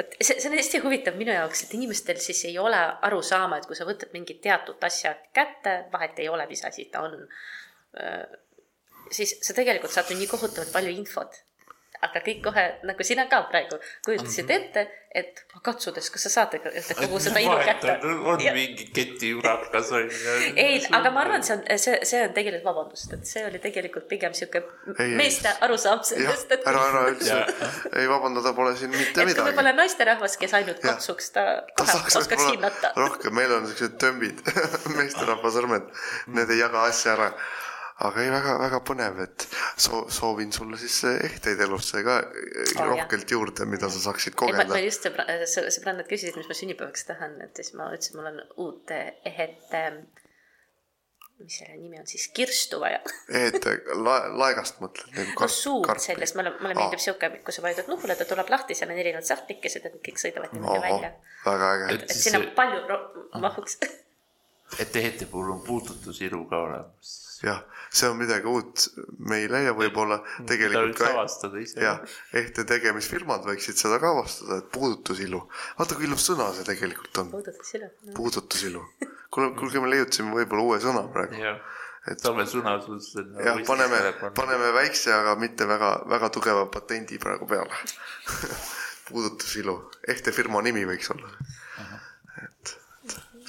vot see, see on hästi huvitav minu jaoks, et inimestel siis ei ole aru saama, et kui sa võtad mingit teatud asja kätte, vahet ei ole, mis asi ta on, äh, siis sa tegelikult saad ju nii kohutavalt palju infot aga kõik kohe nagu sina ka praegu kujutasid mhm. ette, et katsudes, kas sa saad kogu seda ilu kätte. on ja. mingi ketiurakas on ju. ei, aga ma arvan, see on, see, see on tegelikult, vabandust, et see oli tegelikult pigem sihuke meeste arusaam sellest, et. ära, ära üldse, ei vabandada pole siin mitte midagi. võib-olla naisterahvas, kes ainult katsuks, ta kohe oskaks hinnata. rohkem, meil on siuksed tömbid meesterahva sõrmed, need ei jaga asja ära aga ei, väga-väga põnev, et soo-, soovin sulle siis ehteid elusse ka oh, rohkelt jah. juurde, mida sa saaksid kogeda. ma just sõbrannad küsisid, mis ma sünnipäevaks tahan, et siis ma ütlesin, mul on uut ehet, mis selle nimi on siis, kirstu vaja ehet la-, laegast mõtled nagu kar-? no suurt sellist, mulle, mulle meeldib sihuke, kui sa vajutad nupule, ta tuleb lahti, seal on erinevad sahtlikesed, et kõik sõidavad niimoodi välja. väga äge. et, et sinna palju mahuks et ehete puhul on puututusilu ka olemas jah, see on midagi uut meile ja võib-olla tegelikult ka avastada ise. jah, ehte tegemisfirmad võiksid seda ka avastada, et puudutusilu. vaata, kui ilus sõna see tegelikult on. puudutusilu. puudutusilu. kuule, kuulge, me leiutasime võib-olla uue sõna praegu. et saame sõna sulle. jah, paneme, paneme väikse, aga mitte väga, väga tugeva patendi praegu peale puudutusilu, ehte firma nimi võiks olla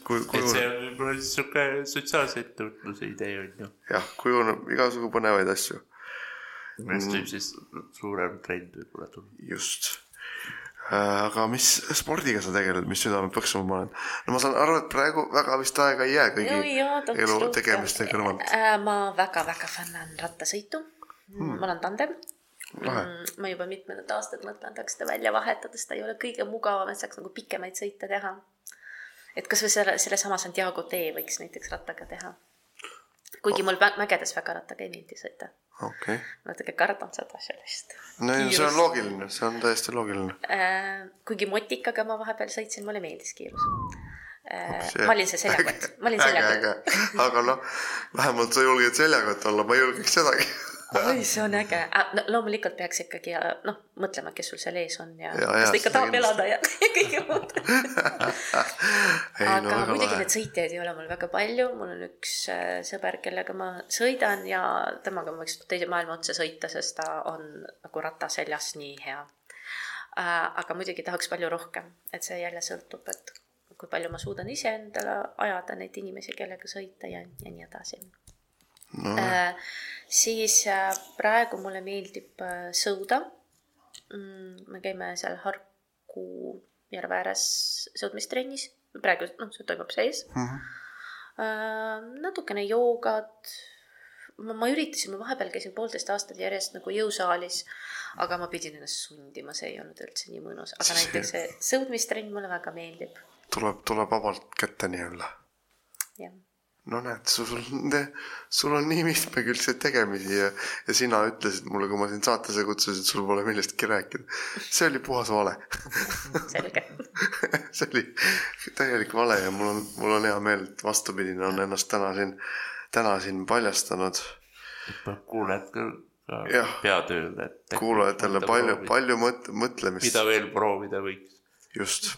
kui, kui... et see on võib-olla siis sihuke sotsiaalse ettevõtluse idee on ju. jah, kujuneb igasugu põnevaid asju. millest võib siis suurem trend võib-olla tulla. just äh, aga mis spordiga sa tegeled, mis südame põksuma paned? no ma saan aru, et praegu väga vist aega ei jää kõigi no, jah, elu tegemiste kõrvalt. Äh, ma väga-väga fännan rattasõitu hmm.. ma olen tandem. Lahe. Mm, ma juba mitmendat aastat mõtlen, tahaks seda välja vahetada, sest ta ei ole kõige mugavam, et saaks nagu pikemaid sõite teha et kasvõi selle, sellesama Santiago tee võiks näiteks rattaga teha. kuigi mul vä- mägedes väga rattaga ei meeldi sõita. okei okay.. natuke kardan seda sellist. no ja see on loogiline, see on täiesti loogiline. Äh, kuigi motikaga ma vahepeal sõitsin, mulle meeldis kiirus. See- ma olin see seljakott, ma olin seljakott. aga noh, vähemalt sa julged seljakott olla, ma ei julgeks sedagi. Oi, see on äge. no loomulikult peaks ikkagi noh, mõtlema, kes sul seal ees on ja, Ja, kas ta ikka tahab elada ja, kõike muud. aga no muidugi neid. sõitjaid ei ole mul väga palju, mul on üks äh, sõber, kellega ma sõidan ja temaga ma võiks teise maailma otsa sõita, sest ta on nagu rata seljas nii hea. aga muidugi tahaks palju rohkem, et see jälle sõltub, et kui palju ma suudan iseendale ajada neid inimesi, kellega sõita ja, ja nii edasi no äh,. siis äh, praegu mulle meeldib äh, sõuda mm,. me käime seal Harku järve ääres sõudmistrennis, praegu noh, see toimub sees Mhm. äh,. natukene joogat. ma, ma üritasin, ma vahepeal käisin poolteist aastat järjest nagu jõusaalis, aga ma pidin ennast sundima, see ei olnud üldse nii mõnus, aga näiteks see sõudmistrenn mulle väga meeldib, tuleb, tuleb vabalt kätte nii-öelda. jah. No näed, sul, sul on nii mitmekülgseid tegemisi ja, ja sina ütlesid mulle, kui ma sind saatesse kutsusin, et sul pole millestki rääkida. see oli puhas vale. selge. see oli täielik vale ja mul on, mul on hea meel, et vastupidine on ennast täna siin, täna siin paljastanud. peab kuulajad ka Jah. peatööl, et. kuulajatele palju, palju mõt-, mõtlemist mida. veel proovida võiks. just.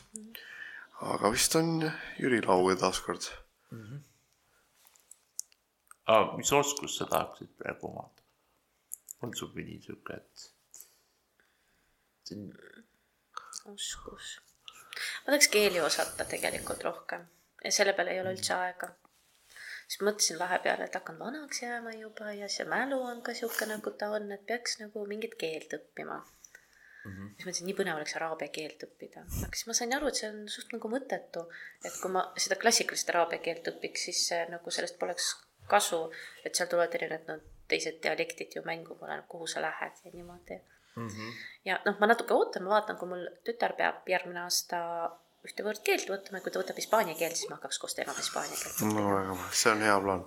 aga vist on Jüri Lauge taaskord. Aga mis oskust sa tahaksid praegu omada? on sul mõni sihuke, et oskus. ma tahaks keeli osata tegelikult rohkem ja selle peale ei ole üldse aega. siis mõtlesin vahepeal, et hakkan vanaks jääma juba ja see mälu on ka sihuke, nagu ta on, et peaks nagu mingit keelt õppima mm. -hmm. siis mõtlesin, nii põnev oleks araabia keelt õppida, aga siis ma sain aru, et see on suht nagu mõttetu, et kui ma seda klassikalist araabia keelt õpiks, siis see, nagu sellest poleks kasu, et seal tulevad erinevad no, teised dialektid ju mängu, oleneb kuhu sa lähed ja niimoodi mm. -hmm. ja noh, ma natuke ootan, ma vaatan, kui mul tütar peab järgmine aasta ühte võõrkeelt võtma ja kui ta võtab hispaania keelt, siis ma hakkaks koos temaga hispaania keelt no väga hea, see on hea plaan.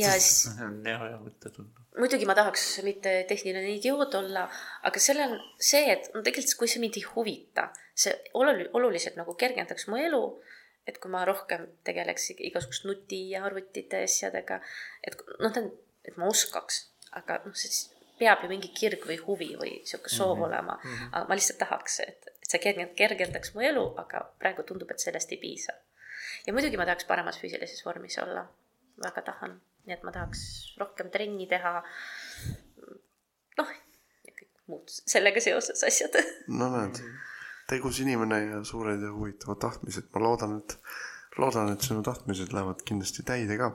ja siis see on hea, hea mõte tundub. muidugi ma tahaks mitte tehniline idioot olla, aga selle on see, et no tegelikult, kui see mind ei huvita, see olul-, oluliselt nagu kergendaks mu elu, et kui ma rohkem tegeleks igasugust nuti ja arvutite asjadega, et noh, on, et ma oskaks, aga noh, siis peab ju mingi kirg või huvi või sihuke soov mm -hmm. olema mm, -hmm. aga ma lihtsalt tahaks, et, et see kergend-, kergendaks mu elu, aga praegu tundub, et sellest ei piisa. ja muidugi ma tahaks paremas füüsilises vormis olla, väga tahan, nii et ma tahaks rohkem trenni teha noh, ja kõik muud sellega seoses asjad. no näed, tegus inimene ja suured ja huvitavad tahtmised, ma loodan, et, loodan, et sinu tahtmised lähevad kindlasti täide ka.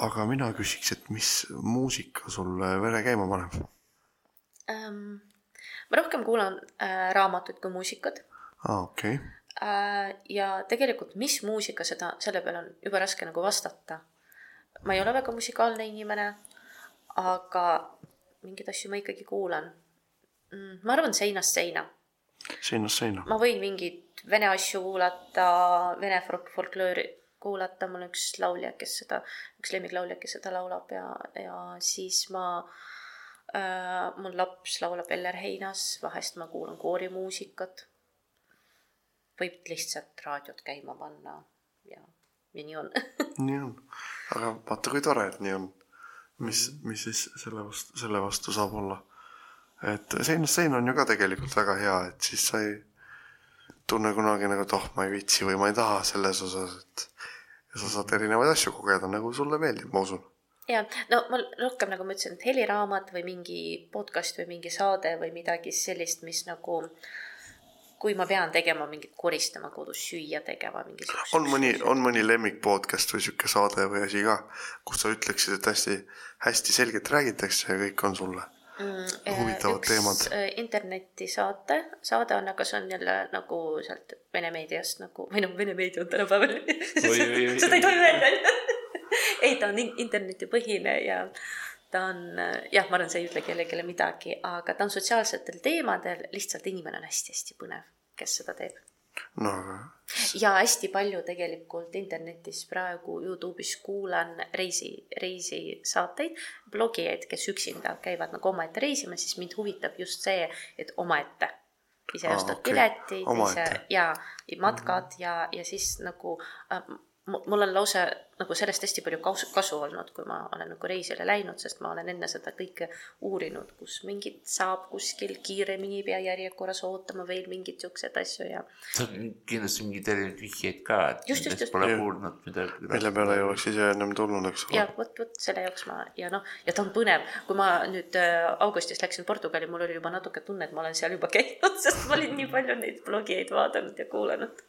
aga mina küsiks, et mis muusika sul vere käima paneb? Ähm, ma rohkem kuulan äh, raamatuid kui muusikat aa, okei okay., äh, ja tegelikult, mis muusika seda, selle peale on jube raske nagu vastata. ma ei ole väga musikaalne inimene, aga mingeid asju ma ikkagi kuulan mm,. ma arvan seinast seina seinast seina. ma võin mingeid vene asju kuulata, vene folk- folkloori kuulata, mul on üks laulja, kes seda, üks lemmiklaulja, kes seda laulab ja, ja siis ma äh,, mul laps laulab Eller Heinas, vahest ma kuulan koorimuusikat. võib lihtsalt raadiot käima panna ja, ja nii on nii on, aga vaata, kui tore, et nii on. mis, mis siis selle vastu, selle vastu saab olla? Et seinast seina on ju ka tegelikult väga hea, et siis sa ei tunne kunagi nagu, et oh, ma ei viitsi või ma ei taha selles osas, et ja sa saad erinevaid asju kogeda, nagu sulle meeldib, ma usun. ja no ma rohkem nagu ma ütlesin, et heliraamat või mingi podcast või mingi saade või midagi sellist, mis nagu kui ma pean tegema mingit koristama kodus, süüa tegema, mingi siukse on mõni, on mõni lemmik podcast või sihuke saade või asi ka, kus sa ütleksid, et hästi, hästi selgelt räägitakse ja kõik on sulle huvitavad üks teemad. äh, internetisaate, saade on, aga see on jälle nagu sealt Vene meediast nagu, või noh, Vene meedia on tänapäeval seda ei tohi öelda, onju. ei, ta on in- internetipõhine ja ta on, jah, ma arvan, see ei ütle kellelegi midagi, aga ta on sotsiaalsetel teemadel, lihtsalt inimene on hästi-hästi põnev, kes seda teeb. No ja hästi palju tegelikult internetis praegu Youtube'is kuulan reisi, reisisaateid, blogijaid, kes üksinda käivad nagu omaette reisima, siis mind huvitab just see, et omaette. ise Aa, ostad okei. piletid, ise ja matkad ja, ja siis nagu äh, mul on lausa nagu sellest hästi palju kasu, kasu olnud, kui ma olen nagu reisile läinud, sest ma olen enne seda kõike uurinud, kus mingit saab kuskil kiiremini, ei pea järjekorras ootama veel mingeid siukseid asju ja sa kindlasti mingeid erinevaid vihjeid ka, et Just, just, just. pole kuulnud midagi. mille peale ei oleks ise ennem tulnud, eks ja ole. vot, vot selle jaoks ma ja noh, ja ta on põnev, kui ma nüüd äh, augustis läksin Portugali, mul oli juba natuke tunne, et ma olen seal juba käinud, sest ma olin nii palju neid blogijaid vaadanud ja kuulanud.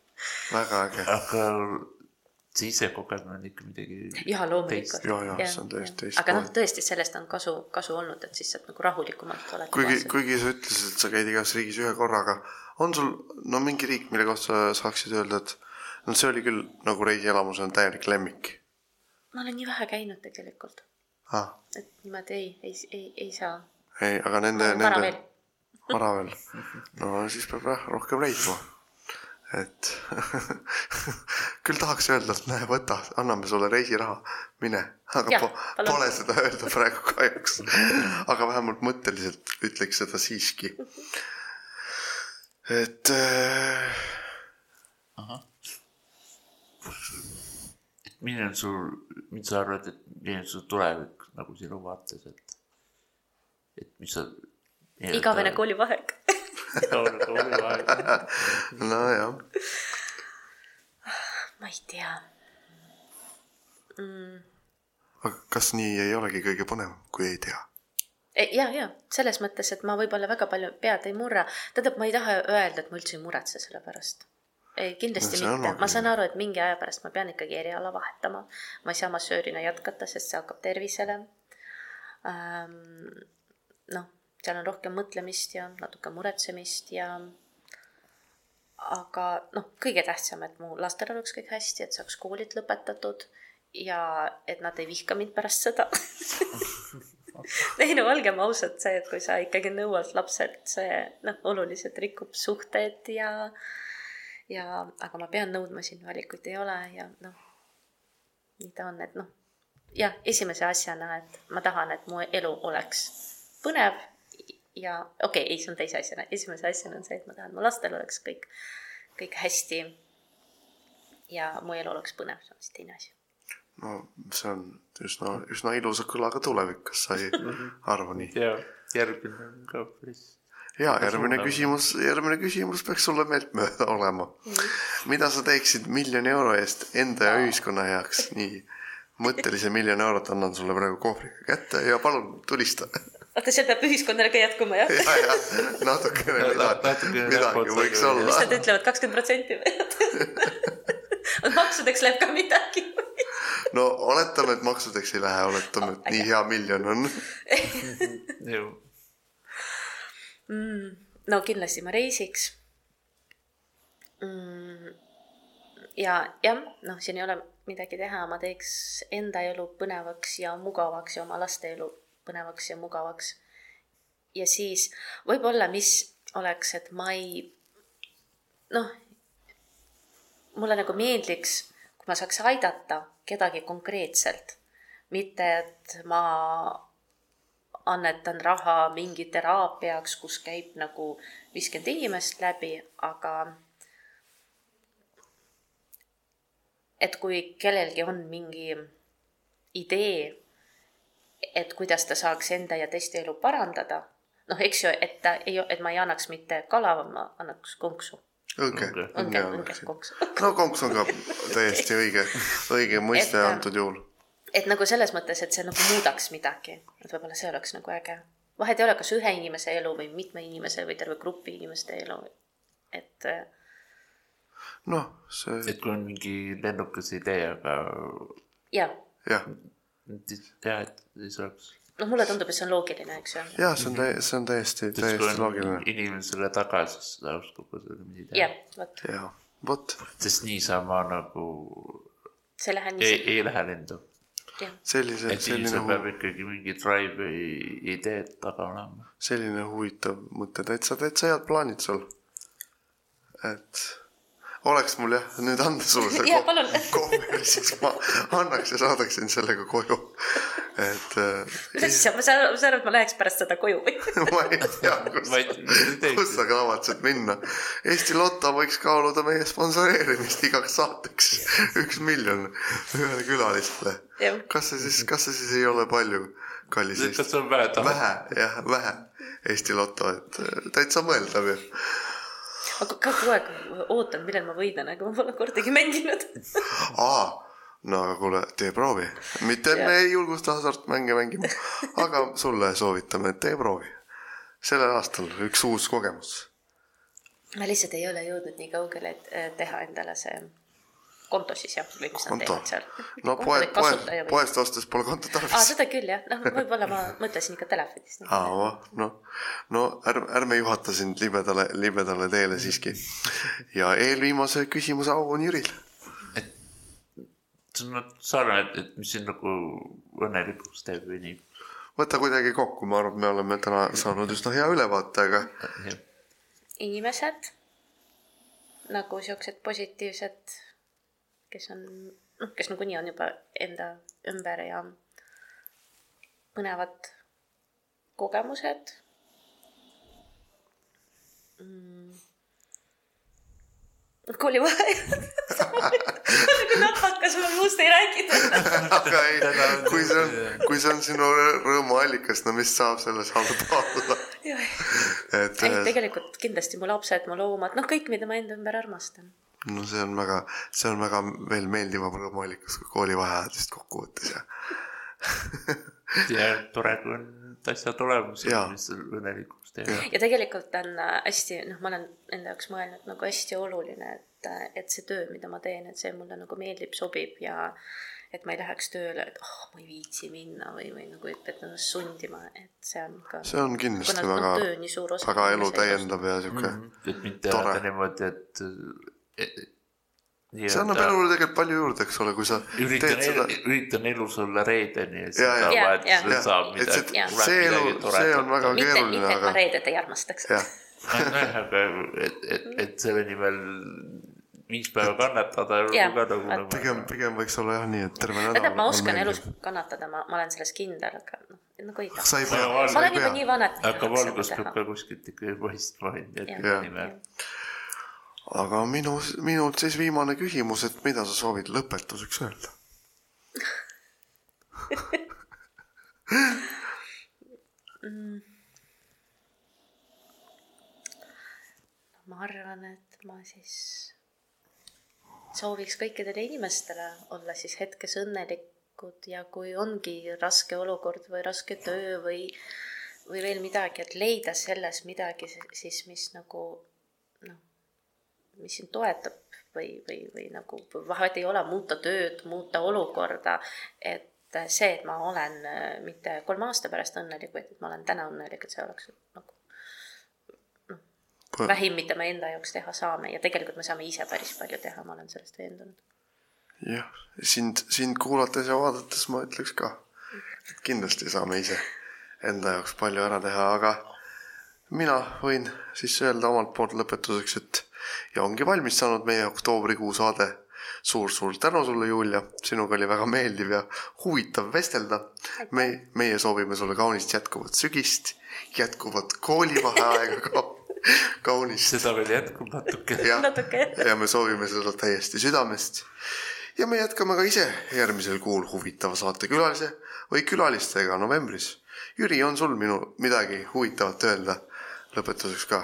väga äge. aga see ise kogemine on ikka midagi. ja loomulikult. Jaa, jaa, see on täiesti teist aga noh, tõesti sellest on kasu, kasu olnud, et siis saad nagu rahulikumalt oled. kuigi, kuigi sa ütlesid, et sa käid igas riigis ühe korraga, on sul no mingi riik, mille kohta sa saaksid öelda, et no see oli küll nagu reisielamus on täielik lemmik ma olen nii vähe käinud tegelikult, ah,? et niimoodi ei, ei, ei, ei saa. ei, aga nende, vara nende veel., vara veel. no siis peab jah rohkem reisima. Et küll tahaks öelda, et näe, võta, anname sulle reisiraha, mine. aga Jah, po, palun. pole seda öelda praegu kahjuks. aga vähemalt mõtteliselt ütleks seda siiski. et äh, milline on sul, mis sa arvad, et milline on su tulevik nagu sinu vaates, et, et mis sa. igavene. koolivaheaeg. Igavene koolivaheaeg. nojah, ma ei tea. aga kas nii ei olegi kõige põnevam, kui ei tea? ja, ja selles mõttes, et ma võib-olla väga palju pead ei murra, tähendab, ma ei taha öelda, et ma üldse ei muretse selle pärast. ei, kindlasti No mitte, ma saan aru, et mingi aja pärast ma pean ikkagi eriala vahetama. ma ei saa massöörina jätkata, sest see hakkab tervisele ähm,. noh, seal on rohkem mõtlemist ja natuke muretsemist ja aga noh, kõige tähtsam, et mu lastel oleks kõik hästi, et saaks koolid lõpetatud ja et nad ei vihka mind pärast seda. Ei no olgem ausad, see, et kui sa ikkagi nõuad lapselt, see noh, oluliselt rikub suhted ja ja aga ma pean nõudma siin, valikuid ei ole ja noh, nii ta on, et noh, jah, esimese asjana, et ma tahan, et mu elu oleks põnev ja okei okay,, ei, see on teise asjana, esimese asjana on see, et ma tahan, mu lastel oleks kõik, kõik hästi ja mu elu oleks põnev, see on siis teine asi. no see on üsna, üsna ilusa kõlaga tulevik, kas sa ei arva nii? ja järgmine on ka päris. ja järgmine küsimus, järgmine küsimus peaks sulle meeltmööda olema. mida sa teeksid miljoni euro eest enda ja ühiskonna heaks, nii mõttelise miljon eurot annan sulle praegu kohvriga kätte ja palun tulista. oota, see peab ühiskonnale ka jätkuma, jah? ja, ja natukene midagi, midagi võiks olla mis. nad ütlevad, kakskümmend protsenti või? maksudeks läheb ka midagi. no oletame, et maksudeks ei lähe, oletame, et nii hea miljon on. no kindlasti ma reisiks mm,. ja jah, noh, siin ei ole midagi teha, ma teeks enda elu põnevaks ja mugavaks ja oma laste elu põnevaks ja mugavaks. ja siis võib-olla, mis oleks, et ma ei, noh, mulle nagu meeldiks, kui ma saaks aidata kedagi konkreetselt, mitte et ma annetan raha mingi teraapiaks, kus käib nagu viiskümmend inimest läbi, aga et kui kellelgi on mingi idee, et kuidas ta saaks enda ja teiste elu parandada, noh, eks ju, et ta ei, et ma ei annaks mitte kala, ma annaks konksu. õnge, Õnge. konksu. no konks on ka täiesti õige, õige mõiste Et- antud juhul. et nagu selles mõttes, et see nagu muudaks midagi, et võib-olla see oleks nagu äge. vahet ei ole, kas ühe inimese elu või mitme inimese või terve grupi inimeste elu. et äh, noh, see et kui on mingi lennukas idee, aga ja, jah, jah, et ei saaks. noh, mulle tundub, et see on loogiline, eks ju. ja see on täi-, see on täiesti, täiesti on loogiline. inimene selle taga, siis ta oskab ka selle jah teha., vot, ja vot sest niisama nagu see läheb ei, nii, ei lähe lendu. jah, sellised, et selline inimesel peab ikkagi mingi drive'i ideed taga olema. selline huvitav mõte, täitsa, täitsa head plaanid sul. et oleks mul jah nüüd anda sulle see palun. kohver, siis ma annaks ja saadaksin sellega koju. et äh, mis asja, ma saan, ma saan aru, et ma läheks pärast seda koju või? ma ei tea, kus kus sa kavatsed minna? Eesti Loto võiks kaaluda meie sponsoreerimist igaks saateks üks miljon ühele külalisele kas see siis, kas see siis ei ole palju, kallis kas Eesti? see on vähe taha? vähe, jah, vähe Eesti Loto, et äh, täitsa mõeldav ju. Ko- kogu aeg ootan, millal ma võidan, aga ma pole kordagi mänginud. aa, no aga kuule, tee proovi, mitte me ei julgusta hasartmänge mängima, aga sulle soovitame, et tee proovi. sellel aastal üks uus kogemus. ma lihtsalt ei ole jõudnud nii kaugele, et teha endale see konto siis jah, või mis nad konto teevad seal. no poed, poed, poest ostes pole kontot aa, tarvis. seda küll jah, noh, võib-olla ma mõtlesin ikka telefonist. aa, noh, no ärme, ärme juhata sind libedale, libedale teele siiski. ja eelviimase küsimuse au on Jüril. see on sarnane, et, et mis sind nagu õnnelikuks teeb või nii. võta kuidagi kokku, ma arvan, et me oleme täna saanud üsna hea ülevaate, aga inimesed nagu siuksed positiivsed, kes on, noh, kes nagunii on juba enda ümber ja põnevad kogemused mm.. koolivaheajad. nagu napakas, ma muust ei rääkinud. aga ei, kui see on, kui see on sinu rõõmuallikas, no mis saab selles halba olla? et ei, tegelikult kindlasti mu lapsed, mu loomad, noh, kõik, mida ma enda ümber armastan. No see on väga, see on väga veel meeldivam rõõmuallikas kui koolivaheajad vist kokkuvõttes ja ja tore, kui on asjad olemas Jaa., mis õnnelikuks teeb. ja tegelikult on äh, hästi, noh, ma olen enda jaoks mõelnud nagu hästi oluline, et, et see töö, mida ma teen, et see mulle nagu meeldib, sobib ja et ma ei läheks tööle, et oh, ma ei viitsi minna või, või nagu, et pead ennast sundima, et see on ka. see on kindlasti väga väga elu täiendav ja sihuke mm, et mitte Tore. elada niimoodi, et, et. see annab elule tegelikult palju juurde, eks ole, kui sa üritan teed, seda, üritan elus olla reedeni ja saab Jaa, vahet, saab et midagi. see, elu, see on väga mitte, keeruline, mitte, et ma reedet ei armastaks. jah, nojah, aga et, et, et selle nimel viis päeva kannatada on ka nagu nagu. pigem, pigem võiks olla jah nii, et terve nädal. tähendab, ma oskan elus kannatada, ma, ma olen selles kindel, aga noh, nagu taha. sa ei pea, ma olen juba nii vana, et aga valgus peab ka kuskilt ikkagi paistma, et Jah. Aga minu, minult siis viimane küsimus, et mida sa soovid lõpetuseks öelda? ma arvan, et ma siis sooviks kõikidele inimestele olla siis hetkes õnnelikud ja kui ongi raske olukord või raske töö või, või veel midagi, et leida selles midagi si- siis, mis nagu mis sind toetab või, või, või nagu vahet ei ole, muuta tööd, muuta olukorda, et see, et ma olen äh, mitte kolme aasta pärast õnnelik, vaid et ma olen täna õnnelik, et see oleks nagu vähim, mida me enda jaoks teha saame ja tegelikult me saame ise päris palju teha, ma olen sellest veendunud. jah, sind, sind kuulates ja vaadates ma ütleks ka, et kindlasti saame ise enda jaoks palju ära teha, aga mina võin siis öelda omalt poolt lõpetuseks, et ja ongi valmis saanud meie oktoobrikuu saade suur-suur tänu sulle, Julia, sinuga oli väga meeldiv ja huvitav vestelda. me, meie soovime sulle kaunist jätkuvat sügist, jätkuvat koolivaheaega ka, kaunist seda veel jätkub natuke. Natuke. ja me soovime seda täiesti südamest. ja me jätkame ka ise järgmisel kuul huvitava saatekülalise või külalistega novembris. Jüri, on sul minu midagi huvitavat öelda lõpetuseks ka?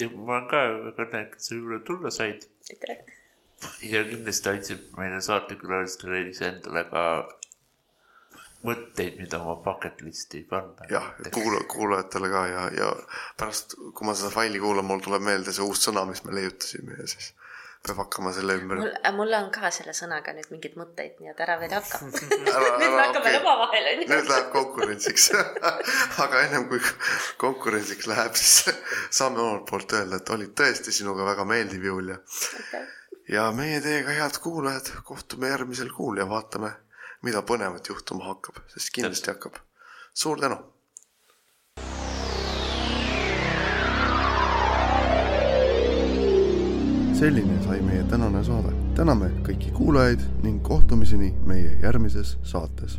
ja ma olen ka väga õnnelik, et sa juurde tulla said aitäh. ja kindlasti andsid meile saatekülalistele iseendale ka mõtteid, mida oma bucket list'i panna. jah, kuula, kuulajatele ka ja, ja pärast, kui ma seda faili kuulan, mul tuleb meelde see uus sõna, mis me leiutasime ja siis peab hakkama selle ümber. mul, mul on ka selle sõnaga nüüd mingeid mõtteid, nii et ära veel hakka. nüüd me hakkame okei. omavahel onju. nüüd läheb konkurentsiks. aga ennem kui konkurentsiks läheb, siis saame omalt poolt öelda, et oli tõesti sinuga väga meeldiv, Julia. ja meie teiega, head kuulajad, kohtume järgmisel kuul ja vaatame, mida põnevat juhtuma hakkab, sest kindlasti hakkab. suur tänu selline sai meie tänane saade. täname kõiki kuulajaid ning kohtumiseni meie järgmises saates